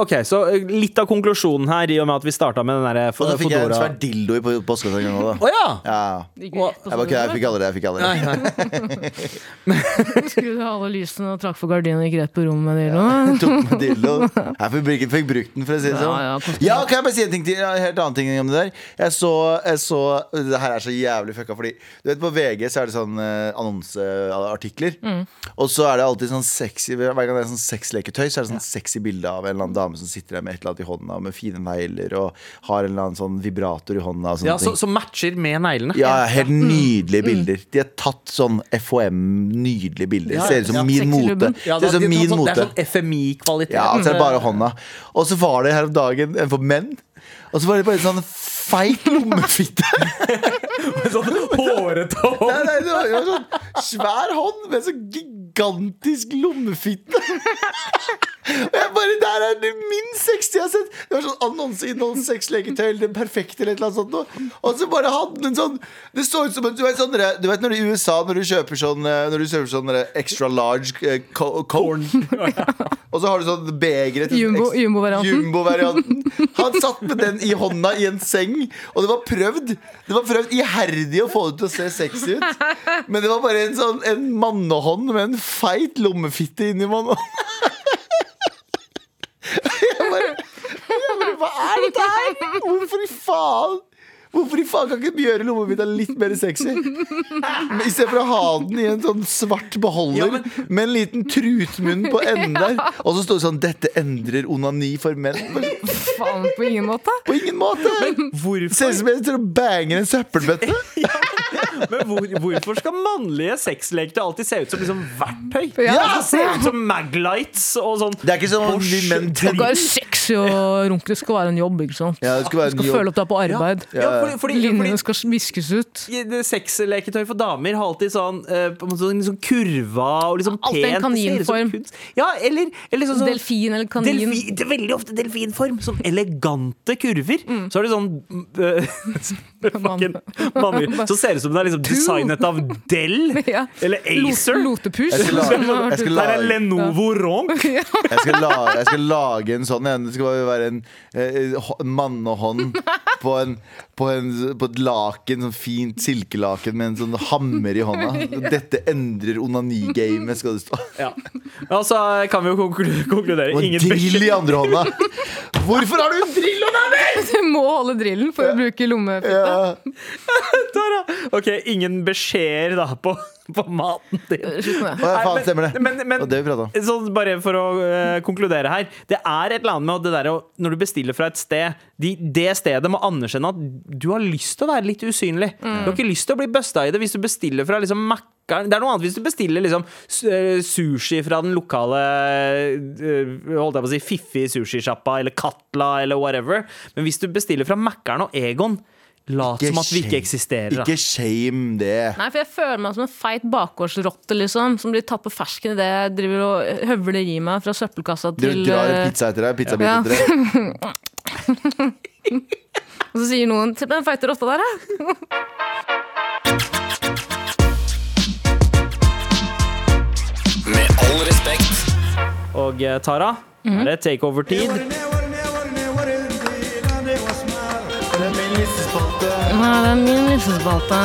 OK, så litt av konklusjonen her, i og med at vi starta med den derre Og da fikk jeg en svær dildo i postkassa en gang òg, da. Oh, ja! Ja. Og- Jeg bare jeg fikk aldri det. Jeg fikk aldri det. Nei, nei. Skrudde alle lysene og trakk for gardinen og gikk rett på rommet med. Tok med dildo. Jeg fikk fikk brukt den, for å si det sånn. Ja, ja, Ja, kan jeg bare si en ting til? En helt annen ting om det der. Jeg så, jeg så Det her er så jævlig fucka, fordi du vet på VG så er det sånn annonseartikler. annonseartikler. Og så er det alltid sånn sexy Hver gang det er sånn sexleketøy, så er det sånn sexy bilde av en eller annen dame som sitter der med et eller annet i hånda, med fine negler, og har en eller annen sånn vibrator i hånda. Og sånne Ja, så, ting. så matcher med neglene. Ja, helt nydelige bilder. De har tatt sånn FHM-nydelige bilder. Ja, Ser ut som ja. min mote. Ja, ut som det, min sånn, mote. det er sånn FMI-kvalitet. Ja, så er det bare hånda. Og så var det her om dagen en for menn. Og så var det bare en sånn feit lommefitte. sånn hårete hånd. Nei, nei, det var sånn svær hånd med sånn gigantisk lommefitte. Og jeg bare, Der er det minst 60 jeg har sett! Det var sånn annonseinnhold, sexleketøy eller den perfekte eller et annet sånt. Og så bare hadde den sånn Det så ut som en, du vet, sånn, du vet når du i USA når du kjøper sånn eh, Når du kjøper sånn extra large eh, corn og så har du sånn begeret Jumbo- jumbo-varianten. Jumbo-varianten. Han satt med den i hånda i en seng, og det var prøvd Det var prøvd iherdig å få det til å se sexy ut. Men det var bare en sånn En mannehånd med en feit lommefitte inni mannehånden. Jeg bare, jeg bare Hva er dette her? Hvorfor i faen? Hvorfor i faen kan ikke vi gjøre lommefitta litt mer sexy? Istedenfor I stedet for å ha den i en sånn svart beholder Ja, men- med en liten trutmunn på enden der. Og så står det sånn 'Dette endrer onani for menn'. Faen, på ingen måte. På ingen måte! Hvorfor, Ser ut som jeg banger en søppelbøtte. men hvor, hvorfor skal mannlige sexleketøy alltid se ut som liksom verktøy? Ja. Det Se ut som Maglights og sånn. Det er ikke sånn vi menn være sexy og runke. Skal være en jobb. ikke sant? Ja, det skal være Du skal jobb. føle at du er på arbeid. Ja, fordi, fordi, Linjene fordi skal viskes ut. Sexleketøy for damer har alltid sånn, uh, sånn, sånn kurva og liksom Alltid en pent. ut som kaninform. Ja, eller, eller sånn, sånn Delfin eller kanin. Delfi, det er veldig ofte delfinform. Sånn elegante kurver. Mm. Så er det sånn øh, fucking mannlig- Så ser det ut som det er liksom designet av Dell Ja. eller Acer. Lot- Lotepus. Jeg skal lage- jeg skal Der er lage- Lenovo-ronk jeg skal, lage, jeg skal lage en sånn en. Det skal bare være en eh, hå- mannehånd på, en, på, en, på et laken, sånn fint silkelaken med en sånn hammer i hånda. Dette endrer onani-gamet, skal det stå. Ja. Og så kan vi jo konkludere. Og en drill i andre hånda. Hvorfor har du en drill Onani?! Du må holde drillen for å bruke lommefitte. Tara. Ok, ingen beskjeder da på, på maten din. Slutt med det. Å, ja, faen, stemmer det. Men, men, Og det vi pratet om. så bare for å eh, konkludere her. Det er et eller annet med det der, å- når du bestiller fra et sted de, Det stedet må anerkjenne at du har lyst til å være litt usynlig. Du har ikke lyst til å bli busta i det hvis du bestiller fra liksom Mækkern. Det er noe annet hvis du bestiller liksom s- eh, sushi fra den lokale eh, Holdt jeg på å si fiffige sushisjappa eller Katla eller whatever. Men hvis du bestiller fra Mækkern og Egon, lat som at vi ikke eksisterer. da. Ikke shame det. Nei, for jeg føler meg som en feit bakgårdsrotte, liksom. Som blir tatt på fersken idet jeg driver og høvler i meg fra søppelkassa Du drar en eh, pizza etter deg. Pizzabit Ja. etter deg. Og så sier noen 'se på den feite rotta der', da. Med all respekt. Og eh, Tara, Mhm. er det takeover-tid? Nei, det er min lissespalte.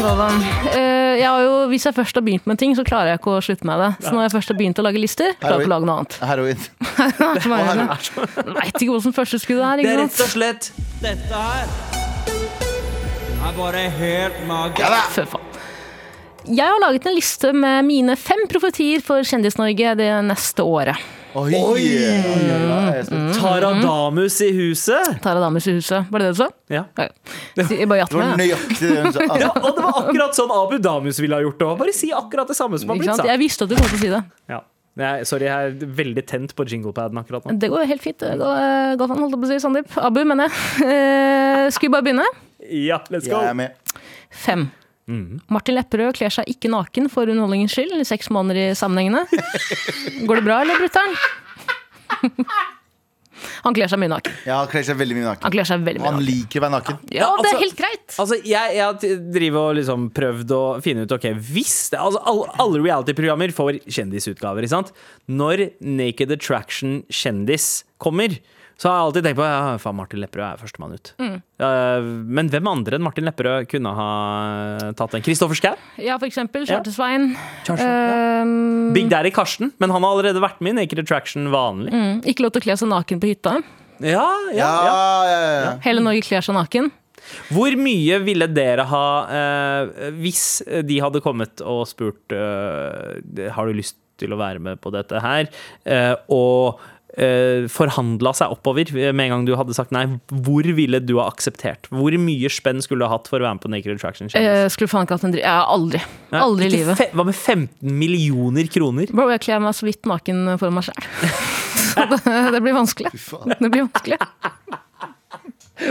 Galvan. Eh, jeg har jo, hvis jeg først har begynt med ting, så klarer jeg ikke å slutte med det. Så når jeg først har begynt å lage lister, klarer jeg ikke å lage noe annet. Heroin. Heroin. er. Veit ikke hvordan første skuddet er. Det er rett og slett dette her. er bare helt magisk. Ja. Jeg har laget en liste med mine fem profetier for Kjendis-Norge det neste året. Oi! Spent. Taradamus i huset. Taradamus i huset, var det det du sa? Ja. Ja. Jeg bare Det var med. nøyaktig det hun sa. ja, og det var akkurat sånn Abu Damus ville ha gjort det. Bare si akkurat det samme som har Ikke blitt sant? sagt. Jeg visste at du kom til å si det. Ja. Nei, sorry, jeg er veldig tent på jinglepaden akkurat nå. Det går helt fint. Det går eh, godt an, holdt jeg på å si. Sandeep. Abu, mener jeg. Eh, Skal vi bare begynne? Ja, let's go. Jeg er med. Fem. Martin Lepperød kler seg ikke naken for underholdningens skyld i seks måneder i sammenhengende. Går det bra, eller, brutter'n? Han kler seg mye naken. Ja, han kler seg veldig mye Han naken. kler seg veldig mye Han naken. liker å være naken. Ja, Ja, det er altså- helt greit. Altså, jeg, jeg driver og liksom prøvd å finne ut Ok, hvis det, altså, alle, alle reality-programmer får kjendisutgaver. Ikke sant? Når Naked Attraction kjendis kommer, så har jeg alltid tenkt på ja, faen, Martin Lepperød er førstemann ut. Mm. Men hvem andre enn Martin Lepperød kunne ha tatt den? Kristoffer Schau? Ja, for eksempel Ja. Charter-Svein. Kanskje. Um, Big Daddy Karsten, men han har allerede vært med i Naked Attraction vanlig. mm, ikke lov til å kle seg naken på hytta. Ja, ja, Ja, ja. ja, ja. Hele Norge kler seg naken. Hvor mye ville dere ha eh, hvis de hadde kommet og spurt eh, Har du lyst til å være med på dette her? Eh, og uh, forhandla seg oppover med en gang du hadde sagt nei. Hvor ville du ha akseptert? Hvor mye spenn skulle du ha hatt for å være med på Naked Attraction? Uh, Eh, skulle faen ikke hatt en dritt. Ja, aldri. Nei, Aldri i livet. fe- Hva med 15 millioner kroner? Bro, jeg kler meg så vidt naken for meg sjæl. det, det blir vanskelig. Det blir vanskelig.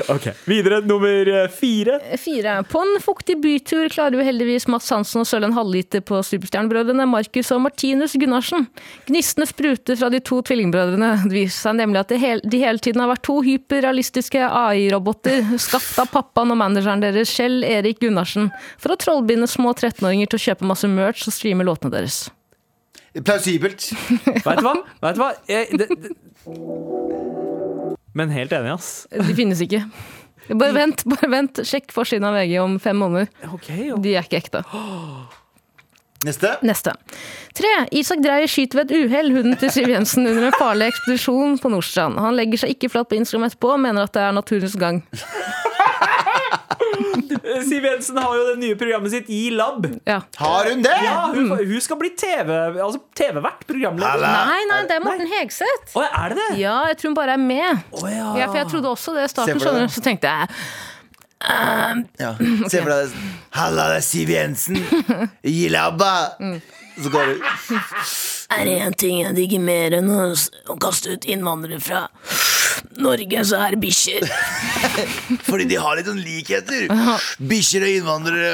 Ok, Videre, nummer eh, fire. Fire. På en fuktig bytur klarer jo heldigvis Mats Hansen å søle en halvliter på superstjernebrødrene Markus og Martinus Gunnarsen. Gnistene spruter fra de to tvillingbrødrene. Det viser seg nemlig at det hel, de hele tiden har vært to hyperrealistiske AI-roboter, skapt av pappaen og manageren deres, Kjell Erik Gunnarsen, for å trollbinde små 13-åringer til å kjøpe masse merch og streame låtene deres. Plausibelt. Vet du hva? Vet du hva? Jeg, det, det. Men helt enig, ass. De finnes ikke. Bare vent, bare vent. Sjekk forsiden av VG om fem måneder. Ok, De er ikke ekte. Neste. Neste. Tre. Isak Dreyer skyter ved et uhell hunden til Siv Jensen under en farlig ekspedisjon på Nordstrand. Han legger seg ikke flatt på Instagram etterpå og mener at det er naturens gang. Siv Jensen har jo det nye programmet sitt i lab. Ja. Har hun det? Ja, hun, hun skal bli TV altså TV-vert. Programleder. Nei, nei, det er Morten Hegseth. Er det det? Ja, jeg tror hun bare er med. Oh, ja. Ja, for jeg trodde også det i starten, skjønner det. du. Så tenkte jeg Ja. Se for deg. Halla, det er Siv Jensen. I labba. Så går du Er det én ting jeg digger mer enn å kaste ut innvandrere fra Norge, så er bikkjer. Fordi de har litt sånn likheter. Bikkjer og innvandrere.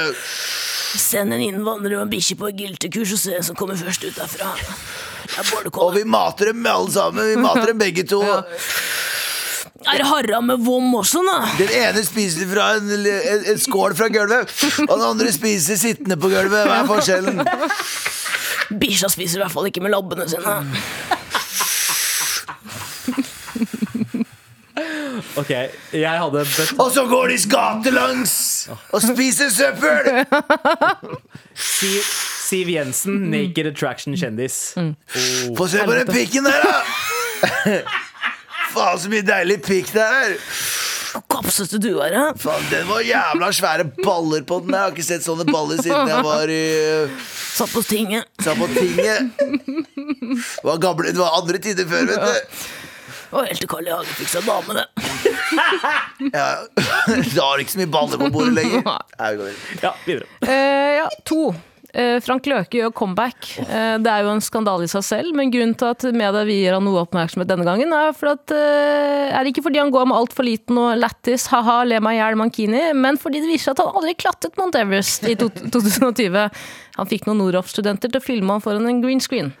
Send en innvandrer og en bikkje på giltekurs og se hvem som kommer først ut derfra. Og vi mater dem alle sammen. Vi mater dem begge to. Er det harra med vom også, da? Den ene spiser fra en, en, en skål fra gulvet, og den andre spiser sittende på gulvet. Hva er forskjellen? Bikkja spiser i hvert fall ikke med labbene sine. Ok, jeg hadde bedt Og så går de gatelangs og spiser søppel! Siv, Siv Jensen, Naked Attraction-kjendis. Få se på den pikken der, da! Faen, så mye deilig pikk det er. Kapsete du er, da. Faen, Den var jævla svære baller på den. Jeg har ikke sett sånne baller siden jeg var i Satt på tinget. Satt på tinget. Det var, gamle, det var andre tider før, vet du. Og helt til Carl I. Hagen fikk seg dame, det. Ja. Da har du ikke så mye baller på bordet lenger. Ja, videre. Uh, ja, to. Eh, Frank Løke gjør comeback. Eh, det er jo en skandale i seg selv, men grunnen til at media vier han noe oppmerksomhet denne gangen, er, for at, er ikke fordi han går med altfor liten og lættis, ha-ha, le meg i hjel, mankini, men fordi det viser seg at han aldri klatret Mount Everest i 2020. Han fikk noen Noroff-studenter til å filme han foran en green screen.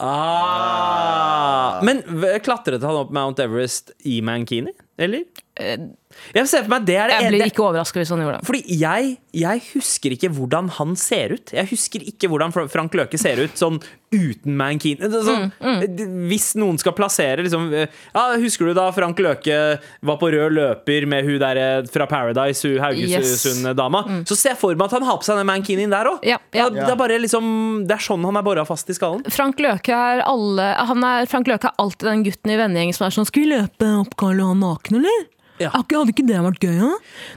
Ah. Men klatret han opp Mount Everest i mankini? Eller? Jeg ser for meg det er det Jeg blir ikke overraska hvis han gjorde det. Fordi jeg, jeg husker ikke hvordan han ser ut. Jeg husker ikke hvordan Frank Løke ser ut sånn uten Mankeen. Sånn, mm, mm. Hvis noen skal plassere liksom ja, Husker du da Frank Løke var på rød løper med hun der eh, fra Paradise, hun Haugesund-dama? Så ser jeg for meg at han har på seg den mankinien der òg. Ja, ja. Det, er liksom, det er sånn han er bora fast i skallen. Frank Løke er alle han er, Frank Løke er alltid den gutten i vennegjengen som er sånn Skal vi løpe opp Karl Johan naken, eller? Ja. Hadde ikke det vært gøy, da?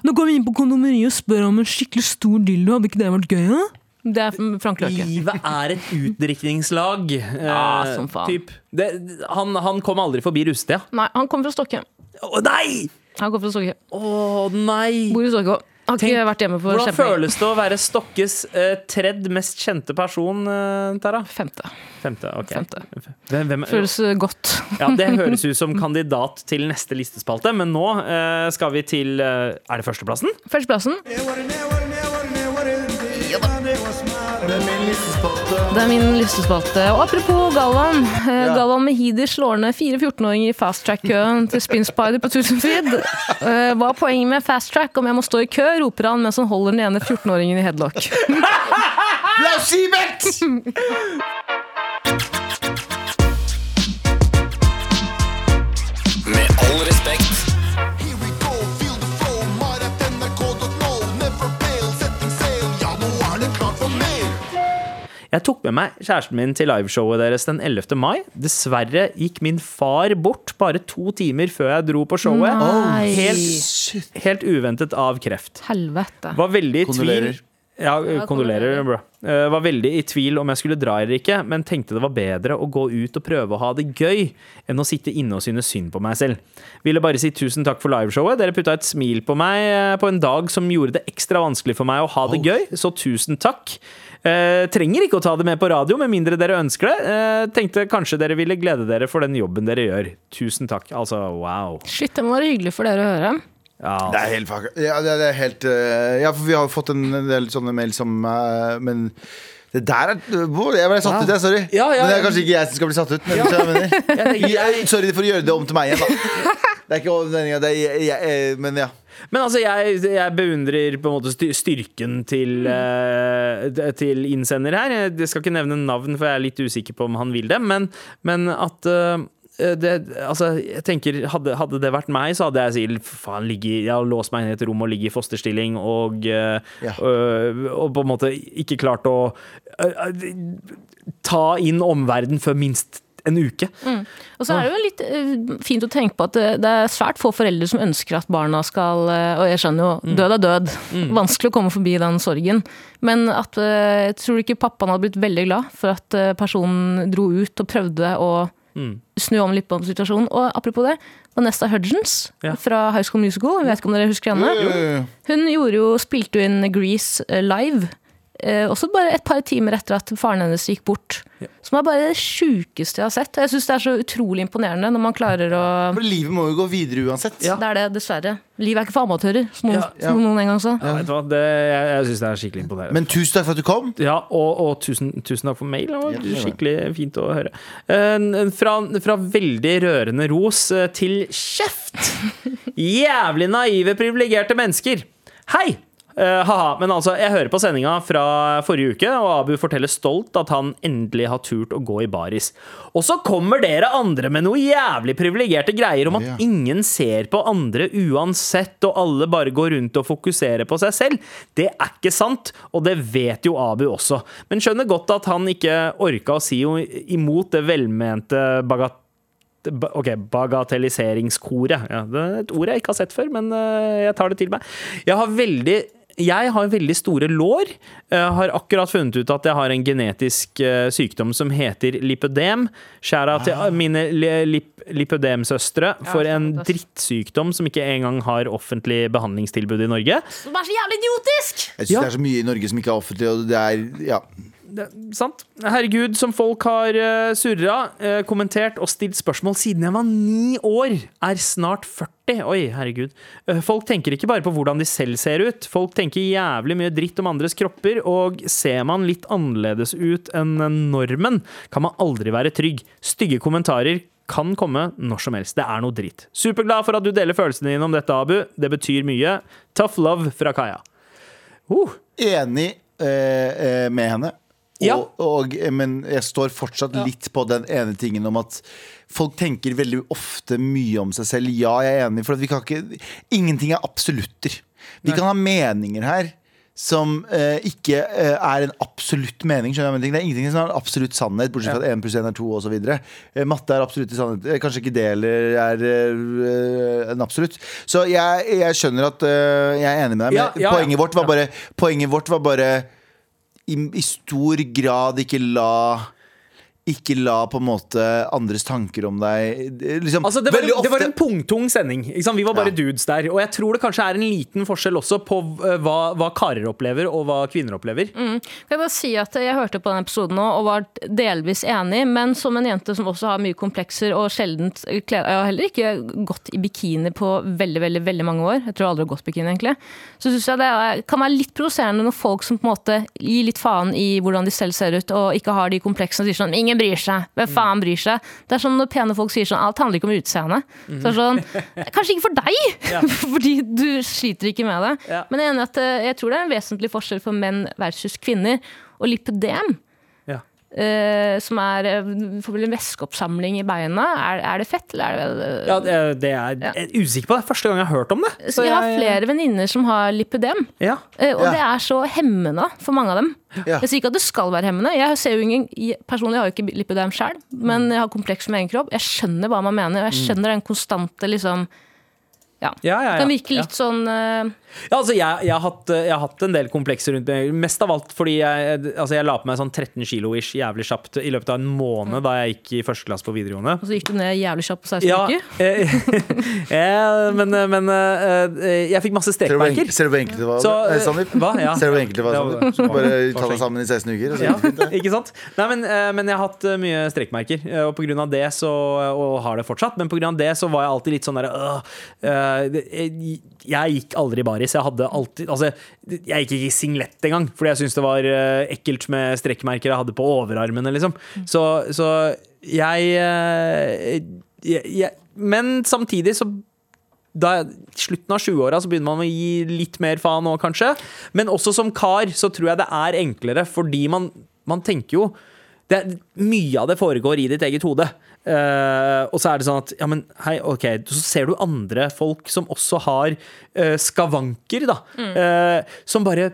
Nå går vi inn på kondomeriet og spør om en skikkelig stor dildo. Hadde ikke det vært gøy, da? Det er Frank Løke. Livet er et utdrikningslag. Ja, eh, som faen. Det, han, han kom aldri forbi russetida. Nei, han kom fra Stokke. Å nei! Han kom fra Stokke. Å nei! Bor i Stokke. Har ikke Tenk- vært hjemme på Hvordan kjempelenge. føles det å være Stokkes eh, tredje mest kjente person, eh, Tara? Femte. Femte, ok. Femte. Hvem, hvem, Føles eh, godt. ja, det høres ut som kandidat til neste listespalte, men nå eh, skal vi til eh, Er det førsteplassen? Førsteplassen. Det er min listespalte. Og apropos Galvan. eh, Ja. Galvan Mehidi slår ned fire 14-åringer i fast track-køen til Spinspider på Tusenfryd. Eh, Hva er poenget med fast track? Om jeg må stå i kø, roper han mens han holder den ene 14-åringen i headlock. Plausibelt! Jeg tok med meg kjæresten min til liveshowet deres den 11. mai. Dessverre gikk min far bort bare to timer før jeg dro på showet. Nei. Helt, helt uventet av kreft. Helvete. Var veldig i tvil Ja, kondolerer, kondolerer. bro. Eh, Var veldig i tvil om jeg skulle dra eller ikke, men tenkte det var bedre å gå ut og prøve å ha det gøy enn å sitte inne og synes synd på meg selv. Ville bare si tusen takk for liveshowet. Dere putta et smil på meg eh, på en dag som gjorde det ekstra vanskelig for meg å ha det gøy, så tusen takk. Eh, trenger ikke å ta det med på radio, med mindre dere ønsker det. Eh, tenkte kanskje dere ville glede dere for den jobben dere gjør. Tusen takk. Altså, wow. Shit, det må være hyggelig for dere å høre. Ja, Det er helt. Ja, det, er helt eh, Ja, for vi har fått en del sånne mail som eh, Men det der er? Jeg ble satt ut, jeg. Sorry. Ja, ja, men det er kanskje ikke jeg som skal bli satt ut. Men, så jeg mener. jeg, sorry for å gjøre det om til meg igjen, da. Det er ikke meninga, Men ja. Men altså, jeg, jeg beundrer på en måte styrken til, d- til innsender her. Jeg skal ikke nevne navn, for jeg er litt usikker på om han vil det. Men, men at uh, det, altså, jeg tenker, hadde, hadde det vært meg, så hadde jeg sagt faen, ligge, jeg låst meg inn i et rom og ligget i fosterstilling og, uh, Ja. øh, og på en måte ikke klart å øh, ta inn omverdenen før minst en uke. Og så er det jo litt uh, fint å tenke på at det, det er svært få foreldre som ønsker at barna skal uh, Og jeg skjønner jo, død er død. Vanskelig å komme forbi den sorgen. Men at uh, jeg tror ikke pappaen hadde blitt veldig glad for at eh, personen dro ut og prøvde å snu om litt på situasjonen. Og apropos det, Vanessa Hudgens Ja. fra High School Musical, jeg vet ikke om dere husker henne? Hun gjorde jo, spilte jo inn Grease eh, live. Eh, også bare et par timer etter at faren hennes gikk bort. Som er bare det sjukeste jeg har sett. Og jeg syns det er så utrolig imponerende når man klarer å For livet må jo gå videre uansett. Ja. Det er det, dessverre. Liv er ikke for amatører, som, noen- Ja, ja. som noen en gang sa. Vet du hva? Det, jeg jeg syns det er skikkelig imponerende. Men tusen takk for at du kom. Ja, og, og tusen, tusen takk for mail. Det var Ja, skikkelig fint å høre. Eh, Fra, fra veldig rørende ros eh, til kjeft! Jævlig naive, privilegerte mennesker. Hei! Eh, haha, men altså, jeg hører på sendinga fra forrige uke, og Abu forteller stolt at han endelig har turt å gå i baris. Og så kommer dere andre med noe jævlig privilegerte greier om at ingen ser på andre uansett, og alle bare går rundt og fokuserer på seg selv. Det er ikke sant, og det vet jo Abu også. Men skjønner godt at han ikke orka å si imot det velmente bagat Ok, bagatelliseringskoret. Ja, det er et ord jeg ikke har sett før, men eh, jeg tar det til meg. Jeg har veldig jeg har veldig store lår. Jeg har akkurat funnet ut at jeg har en genetisk eh, sykdom som heter lipødem. Skjæra til Ah. mine li- lip lipødemsøstre for en drittsykdom som ikke engang har offentlig behandlingstilbud i Norge. Som er så jævlig idiotisk! Jeg synes Ja. det er så mye i Norge som ikke er offentlig, og det er ja. Det, sant? Herregud, som folk har uh, surra, uh, kommentert og stilt spørsmål siden jeg var ni år, er snart 40. Oi, herregud. Uh, folk tenker ikke bare på hvordan de selv ser ut. Folk tenker jævlig mye dritt om andres kropper, og ser man litt annerledes ut enn normen, kan man aldri være trygg. Stygge kommentarer kan komme når som helst. Det er noe dritt. Superglad for at du deler følelsene dine om dette, Abu. Det betyr mye. Tough love fra Kaja. Uh. Enig eh, eh, med henne. Og, Ja. og, og, men jeg står fortsatt litt på den ene tingen om at folk tenker veldig ofte mye om seg selv. Ja, jeg er enig, for at vi kan ikke Ingenting er absolutter. Vi kan ha meninger her som eh, ikke eh, er en absolutt mening. Det er ingenting som er en absolutt sannhet, bortsett fra at 1 pluss 1 er 2 osv. Eh, matte er absolutt sannhet. Eh, Kanskje ikke det heller er eh, en absolutt. Så jeg, jeg skjønner at eh, jeg er enig med deg, men ja, ja. poenget, vårt var bare, poenget vårt var bare i, i stor grad ikke la ikke la på en måte andres tanker om deg liksom, Altså, det, var, det var en pungtung sending. Ikke sant? Vi var bare Ja. dudes der. Og jeg tror det kanskje er en liten forskjell også på eh, hva, hva karer opplever, og hva kvinner opplever. Kan jeg bare si at jeg hørte på den episoden nå og var delvis enig, men som en jente som også har mye komplekser og sjelden kler Jeg har heller ikke gått i bikini på veldig veldig, veldig mange år. Jeg tror jeg aldri har gått bikini, egentlig. Så syns jeg det kan være litt provoserende når folk som på en måte gir litt faen i hvordan de selv ser ut, og ikke har de kompleksene og sier sånn Ingen bryr seg. Hvem faen bryr seg? Det er sånn når pene folk sier sånn Alt handler ikke om utseende. Så er sånn Kanskje ikke for deg, fordi du sliter ikke med det. Ja. Men jeg at eh, jeg tror det er en vesentlig forskjell for menn versus kvinner. Og lipødem, Ja. eh, som er eh, får vel en væskeoppsamling i beina, er, er det fett, eller er det Ja, det, det er jeg er usikker på. Det første gang jeg har hørt om det. Så jeg har flere venninner som har lipødem, Ja. Uh, og Ja. det er så hemmende for mange av dem. Ja. Jeg sier ikke at det skal være hemmende. Jeg ser jo ingen, Personlig har jo ikke lipødem sjøl, men jeg har kompleks med egen kropp. Jeg skjønner hva man mener, og jeg skjønner den konstante liksom ja. Ja, ja, ja. Kan virke Ja. litt sånn uh... Ja, altså jeg, jeg, har hatt, jeg har hatt en del komplekser rundt meg. Mest av alt fordi jeg, altså jeg la på meg sånn 13 kilo-ish jævlig kjapt i løpet av en måned da jeg gikk i første klasse på videregående. Og så gikk du ned jævlig kjapt på 16 Ja, uker. eh, eh, men, men eh, jeg fikk masse enk- ser du hvor enkelt det var? Så, eh, eh, Sandeep? Ja. Ser du hvor enkelt det var? Sandeep? det var- Bare ta deg sammen i 16 uker. Og så Ja, gikk det fint, ikke sant? Nei, men, eh, men jeg har hatt eh, mye strekmerker, eh, og på grunn av det så Og har det fortsatt, men på grunn av det så var jeg alltid litt sånn derre øh, det- jeg, gikk aldri i baris. Jeg hadde alltid Altså, jeg gikk ikke i singlet engang, fordi jeg syntes det var øh, ekkelt med strekkmerker jeg hadde på overarmene, liksom. Så, så jeg, øh, jeg, jeg Men samtidig så da slutten av 20-åra begynner man å gi litt mer faen òg, kanskje. Men også som kar så tror jeg det er enklere, fordi man, man tenker jo det Mye av det foregår i ditt eget hode. Eh, og så er det sånn at ja, men hei, ok, så ser du andre folk som også har uh, skavanker, da. eh, som bare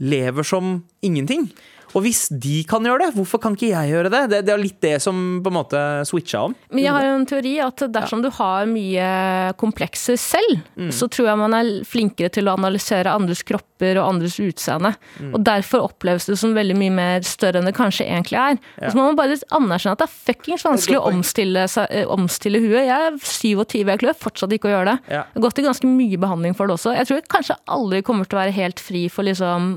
lever som ingenting. Og hvis de kan gjøre det, hvorfor kan ikke jeg gjøre det? Det, det er litt det som på en måte switcha om. Men jeg har en teori at dersom du har mye komplekser selv, så tror jeg man er flinkere til å analysere andres kropper og andres utseende. Og derfor oppleves det som veldig mye mer større enn det kanskje egentlig er. Og så må man bare anerkjenne at det er fuckings vanskelig å omstille, eh, omstille huet. Jeg er 27, jeg klør fortsatt ikke å gjøre det. Ja. Jeg har gått i ganske mye behandling for det også. Jeg tror jeg kanskje aldri kommer til å være helt fri for liksom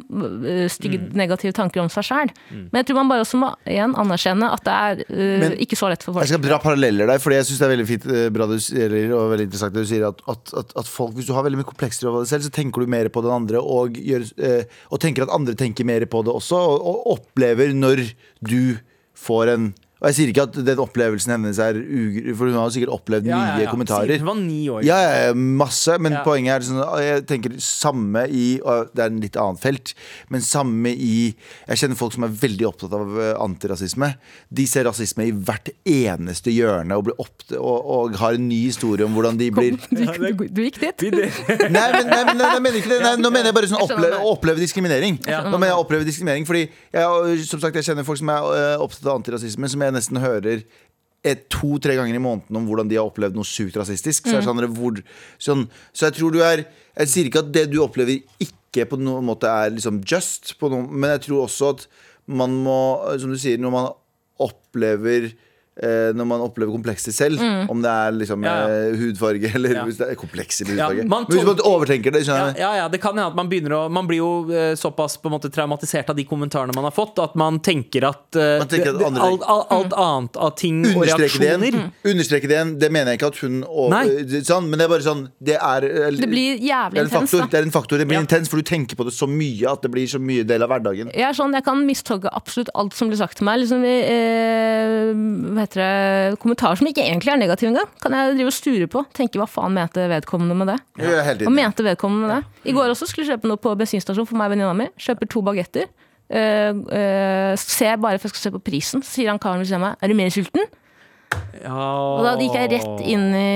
stygge, mm. negative tanker om seg sjøl. Men jeg tror man bare også må igjen anerkjenne at det er uh, Men ikke så lett for folk. Jeg skal dra paralleller der, Fordi jeg synes det er veldig fint eh, bra du sier, og veldig interessant det du sier at, at, at, at folk, Hvis du har veldig mye komplekser over deg selv, så tenker du mer på den andre og, gjør, uh, og tenker at andre tenker mer på det også, og, og opplever når du får en Og jeg sier ikke at den opplevelsen hennes er ugr... For hun har sikkert opplevd mye kommentarer. Sikkert hun var ni år. Ja, ja, ja, masse. Men Ja. poenget er sånn Jeg tenker samme i og Det er en litt annet felt, men samme i Jeg kjenner folk som er veldig opptatt av eh, antirasisme. De ser rasisme i hvert eneste hjørne og, blir opp, og, og har en ny historie om hvordan de blir Du, du, du gikk dit? Nei, men, nei, men nei, jeg mener ikke det. Nei, nå mener jeg bare sånn oppleve, oppleve diskriminering. Nå mener jeg oppleve diskriminering Fordi jeg, som sagt, jeg kjenner folk som er øh, opptatt av antirasisme, som jeg nesten hører to-tre ganger i måneden om hvordan de har opplevd noe sjukt rasistisk. Så, sånn, hvor, sånn, så jeg tror du er Jeg sier ikke at det du opplever, ikke på noen måte er liksom just, noen, men jeg tror også at man må, som du sier, når man opplever når man opplever komplekser selv, om det er liksom Ja, ja. eh, hudfarge eller Ja. hvis det er komplekser med Ja, hudfarge. man Men hvis man overtenker det, skjønner Ja, ja, ja, det kan hende at man begynner å Man blir jo eh, såpass på en måte traumatisert av de kommentarene man har fått, at man tenker at, eh, Man tenker at det- andre- alt, alt, alt annet av ting og det, reaksjoner understreke det igjen. Det mener jeg ikke at hun og, sånn, Men det er bare sånn Det er Det blir jævlig er en faktor, det er en faktor Det blir Ja. intens, for du tenker på det så mye at det blir så mye del av hverdagen. Jeg er sånn, jeg kan mistolke absolutt alt som blir sagt til meg. Liksom, eh, heter det, kommentarer som ikke egentlig er negative engang. Kan jeg drive og sture på. Tenke hva faen mente vedkommende med det? Hele Hva mente vedkommende med det? I går også skulle jeg kjøpe noe på bensinstasjon for meg og venninna mi. Kjøper to bagetter. Uh, uh, ser bare for jeg skal se på prisen, så sier han karen ved siden av meg Er du mer sulten? ja. Og da gikk jeg rett inn i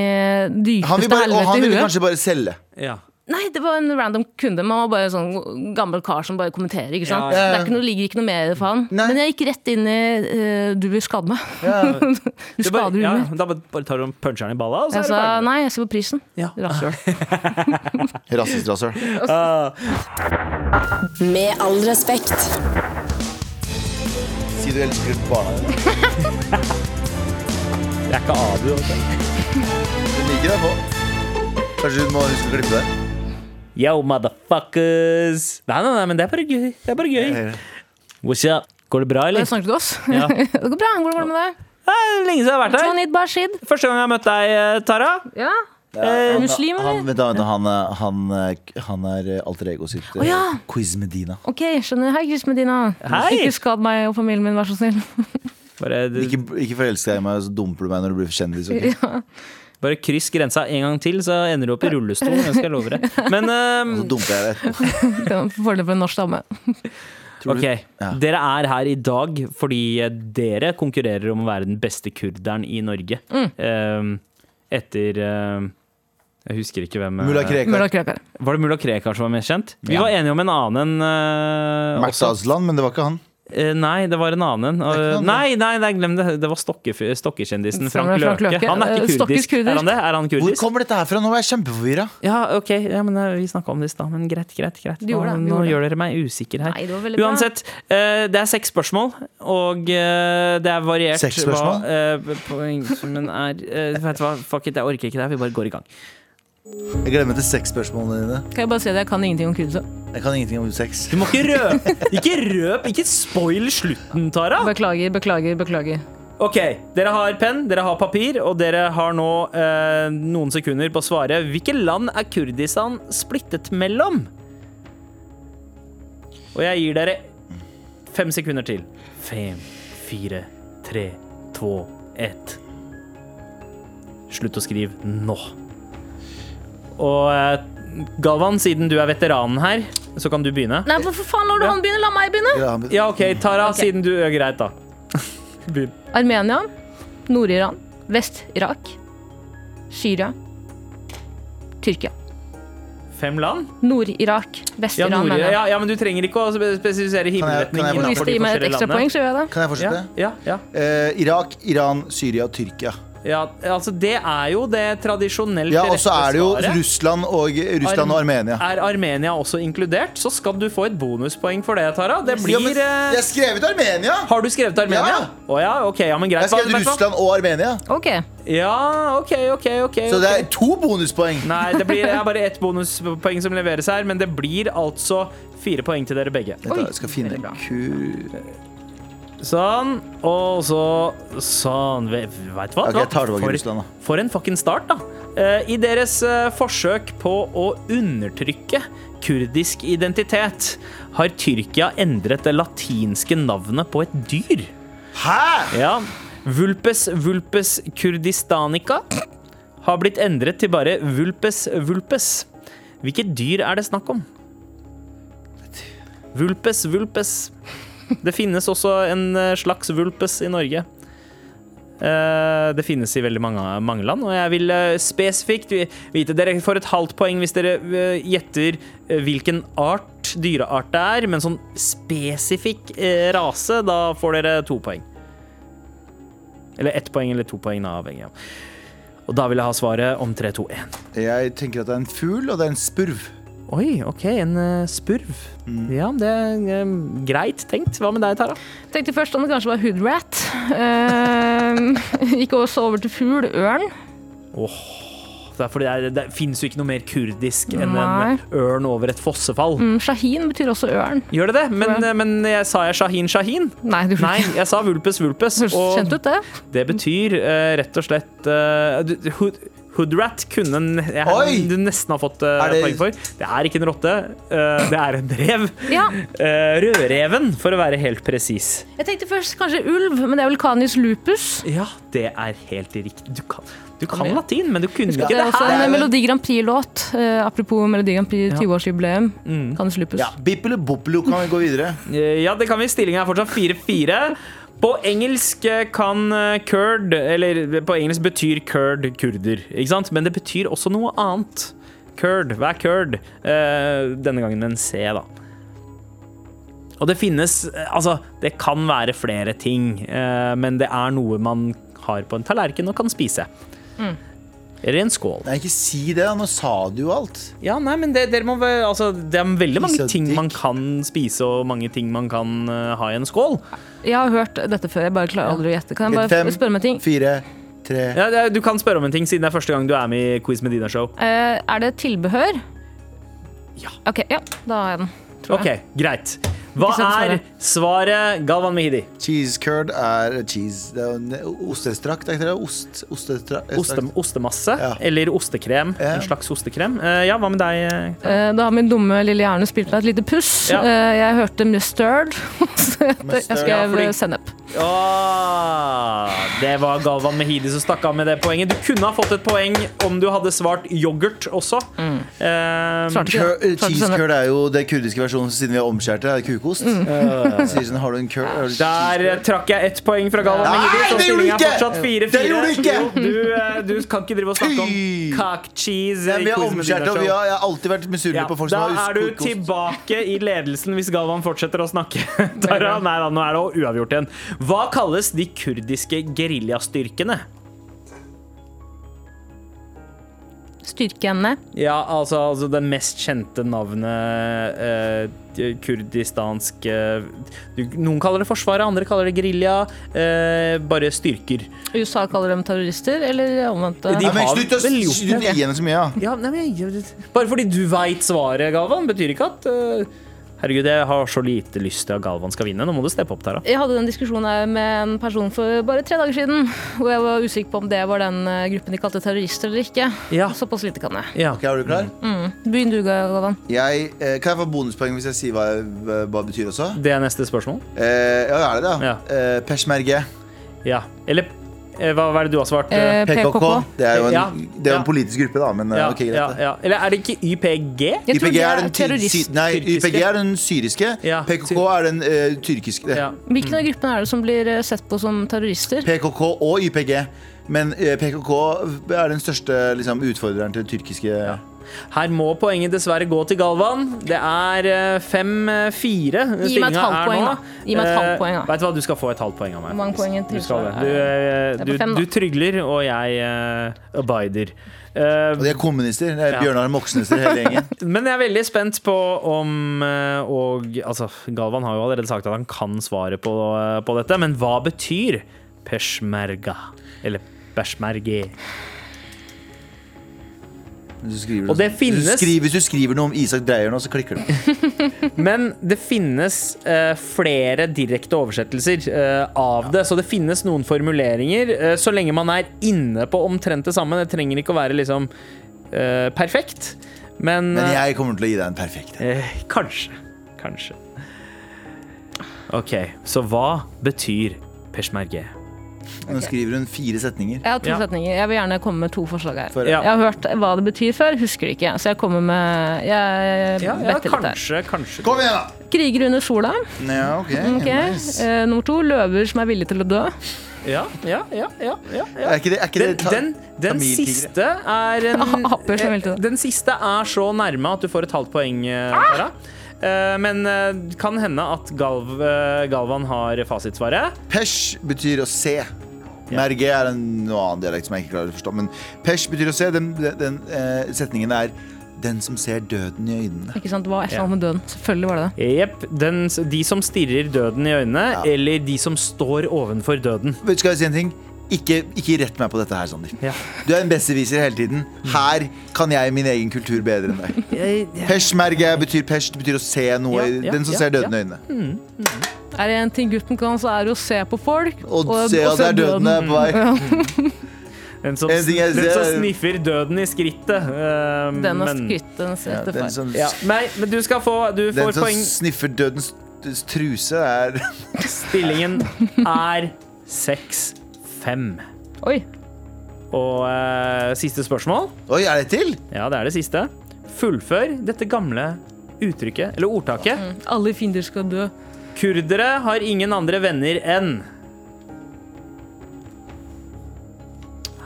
dypeste helvete i huet. og han ville kanskje bare selge. Ja. Nei, det var en random kunde. Man var bare en sånn gammel kar som bare kommenterer. ikke sant? Ja, ja. Det er ikke noe, ligger ikke noe mer for han. Nei. Men jeg gikk rett inn i uh, Du vil skade meg. du Det bare, skader ja, huet mitt. da bare tar du puncheren puncher i balla, og så Jeg er det ferdig. nei, jeg ser på prisen. Ja. Rasshøl. Rasist, rasshøl. Med all respekt. Si du elsker barna dine. Jeg er ikke Abu. altså. Du liker deg på. Kanskje du må huske å klippe det? Yo, motherfuckers! Nei, nei, nei, men det er bare gøy. Det er bare gøy. What's up? Går det bra, eller? Snakker du til oss? Ja. det går bra. Hvordan går det med deg? Det er lenge siden jeg har vært her. Første gang jeg har møtt deg, eh, Tara. Ja. han, Muslim, Han, eller? han, han, han er alter ego sitt oh, ja. Quiz Medina. Ok, skjønner. Hei, Quiz Medina. Hei. Ikke skad meg og familien min, vær så snill. Bare, Ikke, ikke forelsk deg i meg, så dumper du meg når du blir kjendis. ok? Bare kryss grensa en gang til, så ender du opp i rullestol. Jeg skal love det. Men um, Så dumper jeg deg etterpå. Fordel for en norsk dame. Ok, Ja. dere er her i dag fordi dere konkurrerer om å være den beste kurderen i Norge. Eh, etter um, Jeg husker ikke hvem eh, Mulla Krekar. Mulla Krekar. Var det mulla Krekar som var mest kjent? Vi Ja. var enige om en annen uh, Max Aslan, men det var ikke han. Eh, nei, det var en annen. en. Eh, nei, nei, nei, glem det. Det var stokke, stokkekjendisen Frank, Frank Løke. Løke. Han er Eh, ikke kurdisk. Er han det? Er han Hvor kommer dette her fra? Nå er jeg kjempeforvirra. Ja, ok. Ja, men eh, vi snakka om det i stad, men greit, greit. greit. Nå, gjorde det, Nå, gjorde gjør dere meg usikker her. Nei, det. Uansett, eh, det er seks spørsmål, og eh, det er variert Seks spørsmål? hva eh, poengsummen er. Eh, vet du hva, fuck it, jeg orker ikke det her, vi bare går i gang. Jeg gleder meg til seks spørsmålene dine. Kan jeg bare si at jeg kan ingenting om kurdere? Jeg kan ingenting om sex. Du må ikke røpe! Ikke røp! Ikke spoil slutten, Tara! Beklager, beklager, beklager. Ok, dere har penn, dere har papir, og dere har nå eh, noen sekunder på å svare. Hvilke land er Kurdistan splittet mellom? Og jeg gir dere fem sekunder til. Fem, fire, tre, to, ett. Slutt å skrive nå. Og eh, Galvan, siden du er veteranen her, så kan du begynne. Nei, hvorfor faen lar du han begynne? La meg begynne! Ja, Ja, OK, Tara, okay. siden du er greit, da. Begynn. Armenia, Nord-Iran, Vest-Irak, Syria, Tyrkia. Fem land? Nord-Irak, Vest-Iran, Nord ja, ja, men du trenger ikke å spe- spesifisere kan jeg et ekstra poeng, så gjør jeg det. Kan jeg fortsette? ja, ja. Eh, Irak, Iran, Syria, Tyrkia. Ja, altså det er jo det tradisjonelt Ja, Og så er det jo svaret. Russland og, Russland og Armenia. Er Armenia også inkludert, så skal du få et bonuspoeng for det, Tara. Det Ja, men blir eh, jeg har skrevet Armenia! Har du skrevet Armenia? Ja. Oh, ja, ok, ja, men greit. Jeg har Hva- vet du hva? Russland og Armenia. Ok. Ja, ok, ok, ok. Så det er to bonuspoeng. Nei, det blir det er bare ett bonuspoeng som leveres her, men det blir altså fire poeng til dere begge. Vent Jeg skal finne en bra. Sånn, og så sånn. Vet du hva? Okay, jeg tar For- Russland. For en fucking start, da. Eh, I deres eh, forsøk på å undertrykke kurdisk identitet har Tyrkia endret det latinske navnet på et dyr. Hæ?! Ja, Vulpes vulpes kurdistanica har blitt endret til bare vulpes vulpes. Hvilket dyr er det snakk om? Vulpes vulpes. Det finnes også en eh, slags vulpes i Norge. Eh, Det finnes i veldig mange, mange land, og jeg vil eh, spesifikt vite Dere får et halvt poeng hvis dere gjetter hvilken art, dyreart det er, men sånn spesifikk rase, da får dere to poeng. Eller ett poeng eller to poeng, avhengig av. Og da vil jeg ha svaret om 3, 2, 1. Jeg tenker at det er en fugl, og det er en spurv. Oi, OK, en uh, spurv. Ja, det er eh, greit tenkt. Hva med deg, Tara? Tenkte først om det kanskje var hoodrat. Uh, gikk også over til fugl. Ørn. Det, er fordi det, er, det finnes jo ikke noe mer kurdisk enn en ørn over et fossefall. Mm, Shahin betyr også ørn. Gjør det det? Men, Ja. men jeg sa jeg Shahin Shahin? Nei, du Nei, jeg sa Vulpes Vulpes. Kjent ut, det. det betyr uh, rett og slett eh, hood, Hoodrat kunne jeg, du nesten ha fått uh, det- poeng for. Det er ikke en rotte, uh, det er en rev. Ja. Uh, rødreven, for å være helt presis. Jeg tenkte først kanskje ulv, men det er vel canis lupus. Ja, det er helt riktig. Du kan, du kan latin, men du kunne ikke Det det er også en Melodi Grand Prix-låt. apropos Melodi Grand Prix 20-årsjubileum. Mm. Canis lupus. Ja, Bippelu boppelu kan vi gå videre. Ja, det kan vi. Stillingen er fortsatt 4-4. På engelsk eh, kan eh, kurd Eller på engelsk betyr kurd kurder, ikke sant? Men det betyr også noe annet. Kurd. Hva er kurd? Eh, denne gangen en C, da. Og det finnes Altså, det kan være flere ting, men det er noe man har på en tallerken og kan spise. Eller i en skål. Nei, ikke si det. da. Nå sa du jo alt. Ja, nei, men det, dere må vel, altså, det er veldig mange Spise ting dick. man kan spise, og mange ting man kan eh, ha i en skål. Jeg har hørt dette før, jeg bare klarer aldri å gjette. Kan jeg Fem, bare spørre om en ting? fire, tre Ja, det, er- du kan spørre om en ting, siden det er første gang du er med i Quiz Medina-show. Eh, er det tilbehør? Ja. Ok, ja, da har jeg den. Tror Ok, jeg. greit. Hva er svaret, Galvan Mehidi? Cheese curd er cheese. Er ostestrakt, er ikke det? Ost, ostestrakt. Oste, ostemasse Ja. eller ostekrem. Ja. En slags ostekrem. Eh, ja, hva med deg? eh? Eh, da har min dumme lille hjerne spilt meg et lite puss. Ja. Eh, jeg hørte mustard, så jeg, skrev ja, fordi- eh, sennep. Åh, det var Galvan Mehidi som stakk av med det poenget. Du kunne ha fått et poeng om du hadde svart yoghurt også. Mm. Eh. Svarte cheese curd er jo det kurdiske versjonen siden vi har omskjært det. er kukost. Mm. Sier sånn, har du en curd? der eh, trakk jeg ett poeng fra Galvan Nei, Mehidi. Så det gjorde du er ikke! fortsatt 4-4. Det gjorde du ikke! Jo, Du, eh, du kan ikke drive og snakke om cock cheese. Nei, vi har omskjært det, og vi har, jeg har alltid vært misunnelig Ja, på folk da som har er du kukost. tilbake i ledelsen hvis Galvan fortsetter å snakke. Tara, nei da, nå er det uavgjort igjen. Hva kalles de kurdiske geriljastyrkene? Styrkene? Ja, altså, altså det mest kjente navnet eh, kurdistansk eh, Noen kaller det Forsvaret, andre kaller det gerilja. Eh, bare styrker. USA kaller dem terrorister, eller omvendt? De- har slutt å gi henne så mye, ja. Ja, nei, men, bare fordi du veit svaret, Galvan, betyr ikke at eh, Herregud, jeg har så lite lyst til at Galvan skal vinne. Nå må du steppe opp, Tara. Jeg hadde den diskusjonen her med en person for bare tre dager siden, hvor jeg var usikker på om det var den eh, gruppen de kalte terrorister eller ikke. Ja. Såpass lite kan jeg. Ja. Ok, er du klar? Begynn du, Galvan. Jeg, eh, kan jeg få bonuspoeng hvis jeg sier hva, hva det betyr også? Det er neste spørsmål. Eh, ja, er det det? Ja. Eh, Peshmerge. Ja. Eller hva, hva er det du har svart? Eh, PKK. PKK. Det er jo en, Ja. det er Ja. en politisk gruppe, da. Men eh, ja, ok, greit. ja, ja. Eller er det ikke YPG? Jeg YPG er er den, terrorist. nei. YPG er den syriske. Ja, PKK er den uh, tyrkiske. Ja. Hvilken av gruppene er det som blir eh, sett på som terrorister? PKK og YPG. Men eh, PKK er den største liksom, utfordreren til det tyrkiske Her må poenget dessverre gå til Galvan. Det er eh, 5-4 Gi meg et halvt poeng, da. Gi meg et halvt poeng, da. Vet du hva, du skal få et halvt poeng av meg. Mange poeng Du, skal du, er eh, er du, du trygler, og jeg uh, abider. Uh, Og de er kommunister. Det er Ja. Bjørnar Moxnesser hele gjengen. men jeg er veldig spent på om eh, Og altså, Galvan har jo allerede sagt at han kan svaret på, eh, på dette, men hva betyr peshmerga? Eller peshmerge? Hvis du skriver, hvis finnes- du skriver, hvis du skriver noe om Isak Dreyer nå, så klikker det. Men det finnes uh, flere direkte oversettelser uh, av det, så det finnes noen formuleringer. Uh, så lenge man er inne på omtrent det samme. Det trenger ikke å være liksom perfekt, men, Men jeg kommer til å gi deg en perfekt. Kanskje. Kanskje. OK, så hva betyr peshmerge? Nå skriver hun fire setninger. Jeg har to Ja. setninger. Jeg vil gjerne komme med to forslag her. For- Ja. Jeg har hørt hva det betyr før, husker det ikke. Så jeg kommer med Jeg Ja, ja kanskje, litt her. kanskje. Kom igjen, da! Kriger under sola. Ja, Okay. Ok. nice. Uh, nummer to løver som er villige til å dø. Ja, ja, ja, ja, ja, ja. Er ikke det, er ikke Den, det ta- den, den siste er en. Den siste er så nærme at du får et halvt poeng, eh, Ah! Eh, Men det kan hende at Galv, eh, Galvan har fasitsvaret. Pesh betyr å se. Merge er en noe annen dialekt som jeg ikke klarer å forstå. Men pesh betyr å se. Den, den, den eh, setningen er 'den som ser døden i øynene'. Ikke sant? Det var et eller annet med døden. Selvfølgelig var det det. Jepp. De som stirrer døden i øynene, Ja. eller de som står ovenfor døden. Skal jeg si en ting? Ikke, ikke rett meg på dette her, Sander. Ja. Du er en besserwisser hele tiden. Her kan jeg min egen kultur bedre enn deg. Peshmerge betyr pesh, det betyr å se noe. Ja, ja, den som ja, ser døden ja. i øynene. Er det en ting gutten kan, så er det å se på folk. Og, se at det er døden er på vei. Den som, sniffer døden i skrittet. eh, Den har men- den Ja, den feil. som, Ja, nei, men du skal få Du den som poeng. sniffer dødens truse, er Stillingen er 6-5. Oi. Og eh, siste spørsmål. Oi, er det til? Ja, det er det siste. Fullfør dette gamle uttrykket, eller ordtaket. Alle fiender skal dø. Kurdere har ingen andre venner enn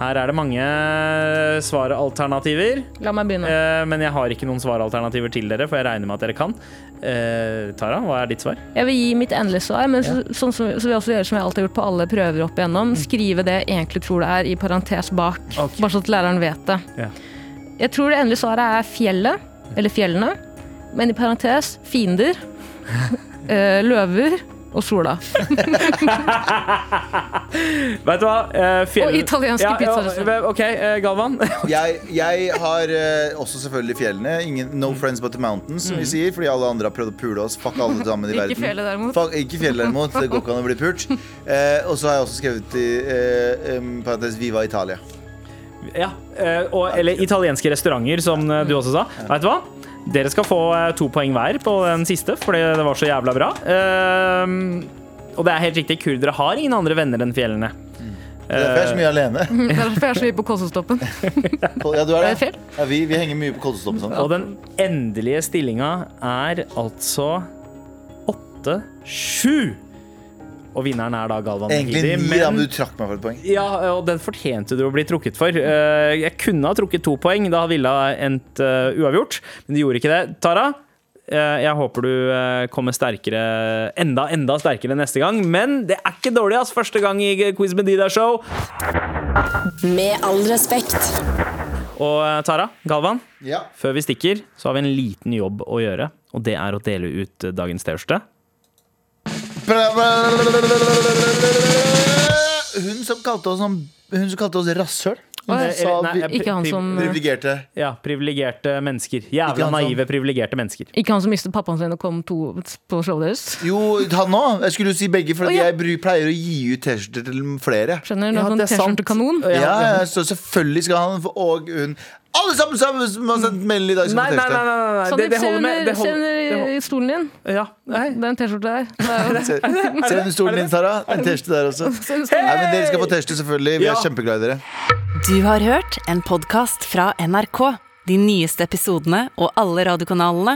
Her er det mange svaralternativer. La meg begynne. Eh, men jeg har ikke noen svaralternativer til dere, for jeg regner med at dere kan. Eh, Tara, hva er ditt svar? Jeg vil gi mitt endelige svar, men så, sånn som, så vil jeg også gjøre som jeg alltid har gjort på alle prøver opp igjennom. Skrive det jeg egentlig tror det er, i parentes bak. Okay. Bare så at læreren vet det. Ja. Jeg tror det endelige svaret er fjellet, eller fjellene. Men i parentes fiender, eh, løver og sola. Vet du hva? Eh, fjell- Og italienske ja, pizzarestauranter. OK, eh, Galvan. Jeg, jeg har eh, også selvfølgelig fjellene. Ingen, no friends but the mountains, som vi sier. Fordi alle andre har prøvd å pule oss. Fuck alle sammen i verden. Ikke fjellet derimot. Fuck, ikke fjellet derimot. Det går ikke an å bli pult. Eh, og så har jeg også skrevet i um, parentes Viva Italia. Ja, eh, og, eller italienske restauranter, som du også sa. Vet du hva? Dere skal få eh, to poeng hver på den siste, fordi det var så jævla bra. Uh, og det er helt riktig, kurdere har ingen andre venner enn fjellene. Det er derfor jeg er så mye alene. Det er derfor jeg er så mye på Kolsostoppen. Ja, du er Er det? Ja, vi, vi henger mye på Kolsostoppen og sånn. Og den endelige stillinga er altså 8-7. Og vinneren er da Galvan Egentlig Mehidi. ni, da, men du trakk meg for et poeng. Ja, og den fortjente du å bli trukket for. Eh, Jeg kunne ha trukket to poeng, da ville det endt eh, uavgjort, men du gjorde ikke det. Tara, eh, jeg håper du kommer sterkere, enda, enda sterkere neste gang. Men det er ikke dårlig, ass. Første gang i Quiz med Dida-show. Med all respekt. Og Tara, Galvan, Ja. før vi stikker, så har vi en liten jobb å gjøre. Og det er å dele ut dagens T-skjorte. Hun som kalte oss, sånn- hun oss rasshøl. Eh, nei, Ikke han som, privilegerte. Ja, privilegerte mennesker. Jævla naive, privilegerte mennesker. ikke han som mistet pappaen sin og kom to på showet deres. Jo, han òg. Jeg skulle jo si begge, for ja. jeg pleier å gi ut T-skjorter til flere. Skjønner du? Ja, det er sånn sant. T-skjorte-kanon. Ja, så selvfølgelig skal han Og hun Alle sammen som har sendt melding i dag, skal Nei, få nei, nei, T-skjorte. nei, nei. Det, det holder med det se under stolen din. Ja, nei. Det er en T-skjorte der. Det er Se, under stolen din, Sara. En T-skjorte der også. Nei, men Dere skal få T-skjorte, selvfølgelig. Vi er kjempeglad i dere. Du har hørt en podkast fra NRK. De nyeste episodene og alle radiokanalene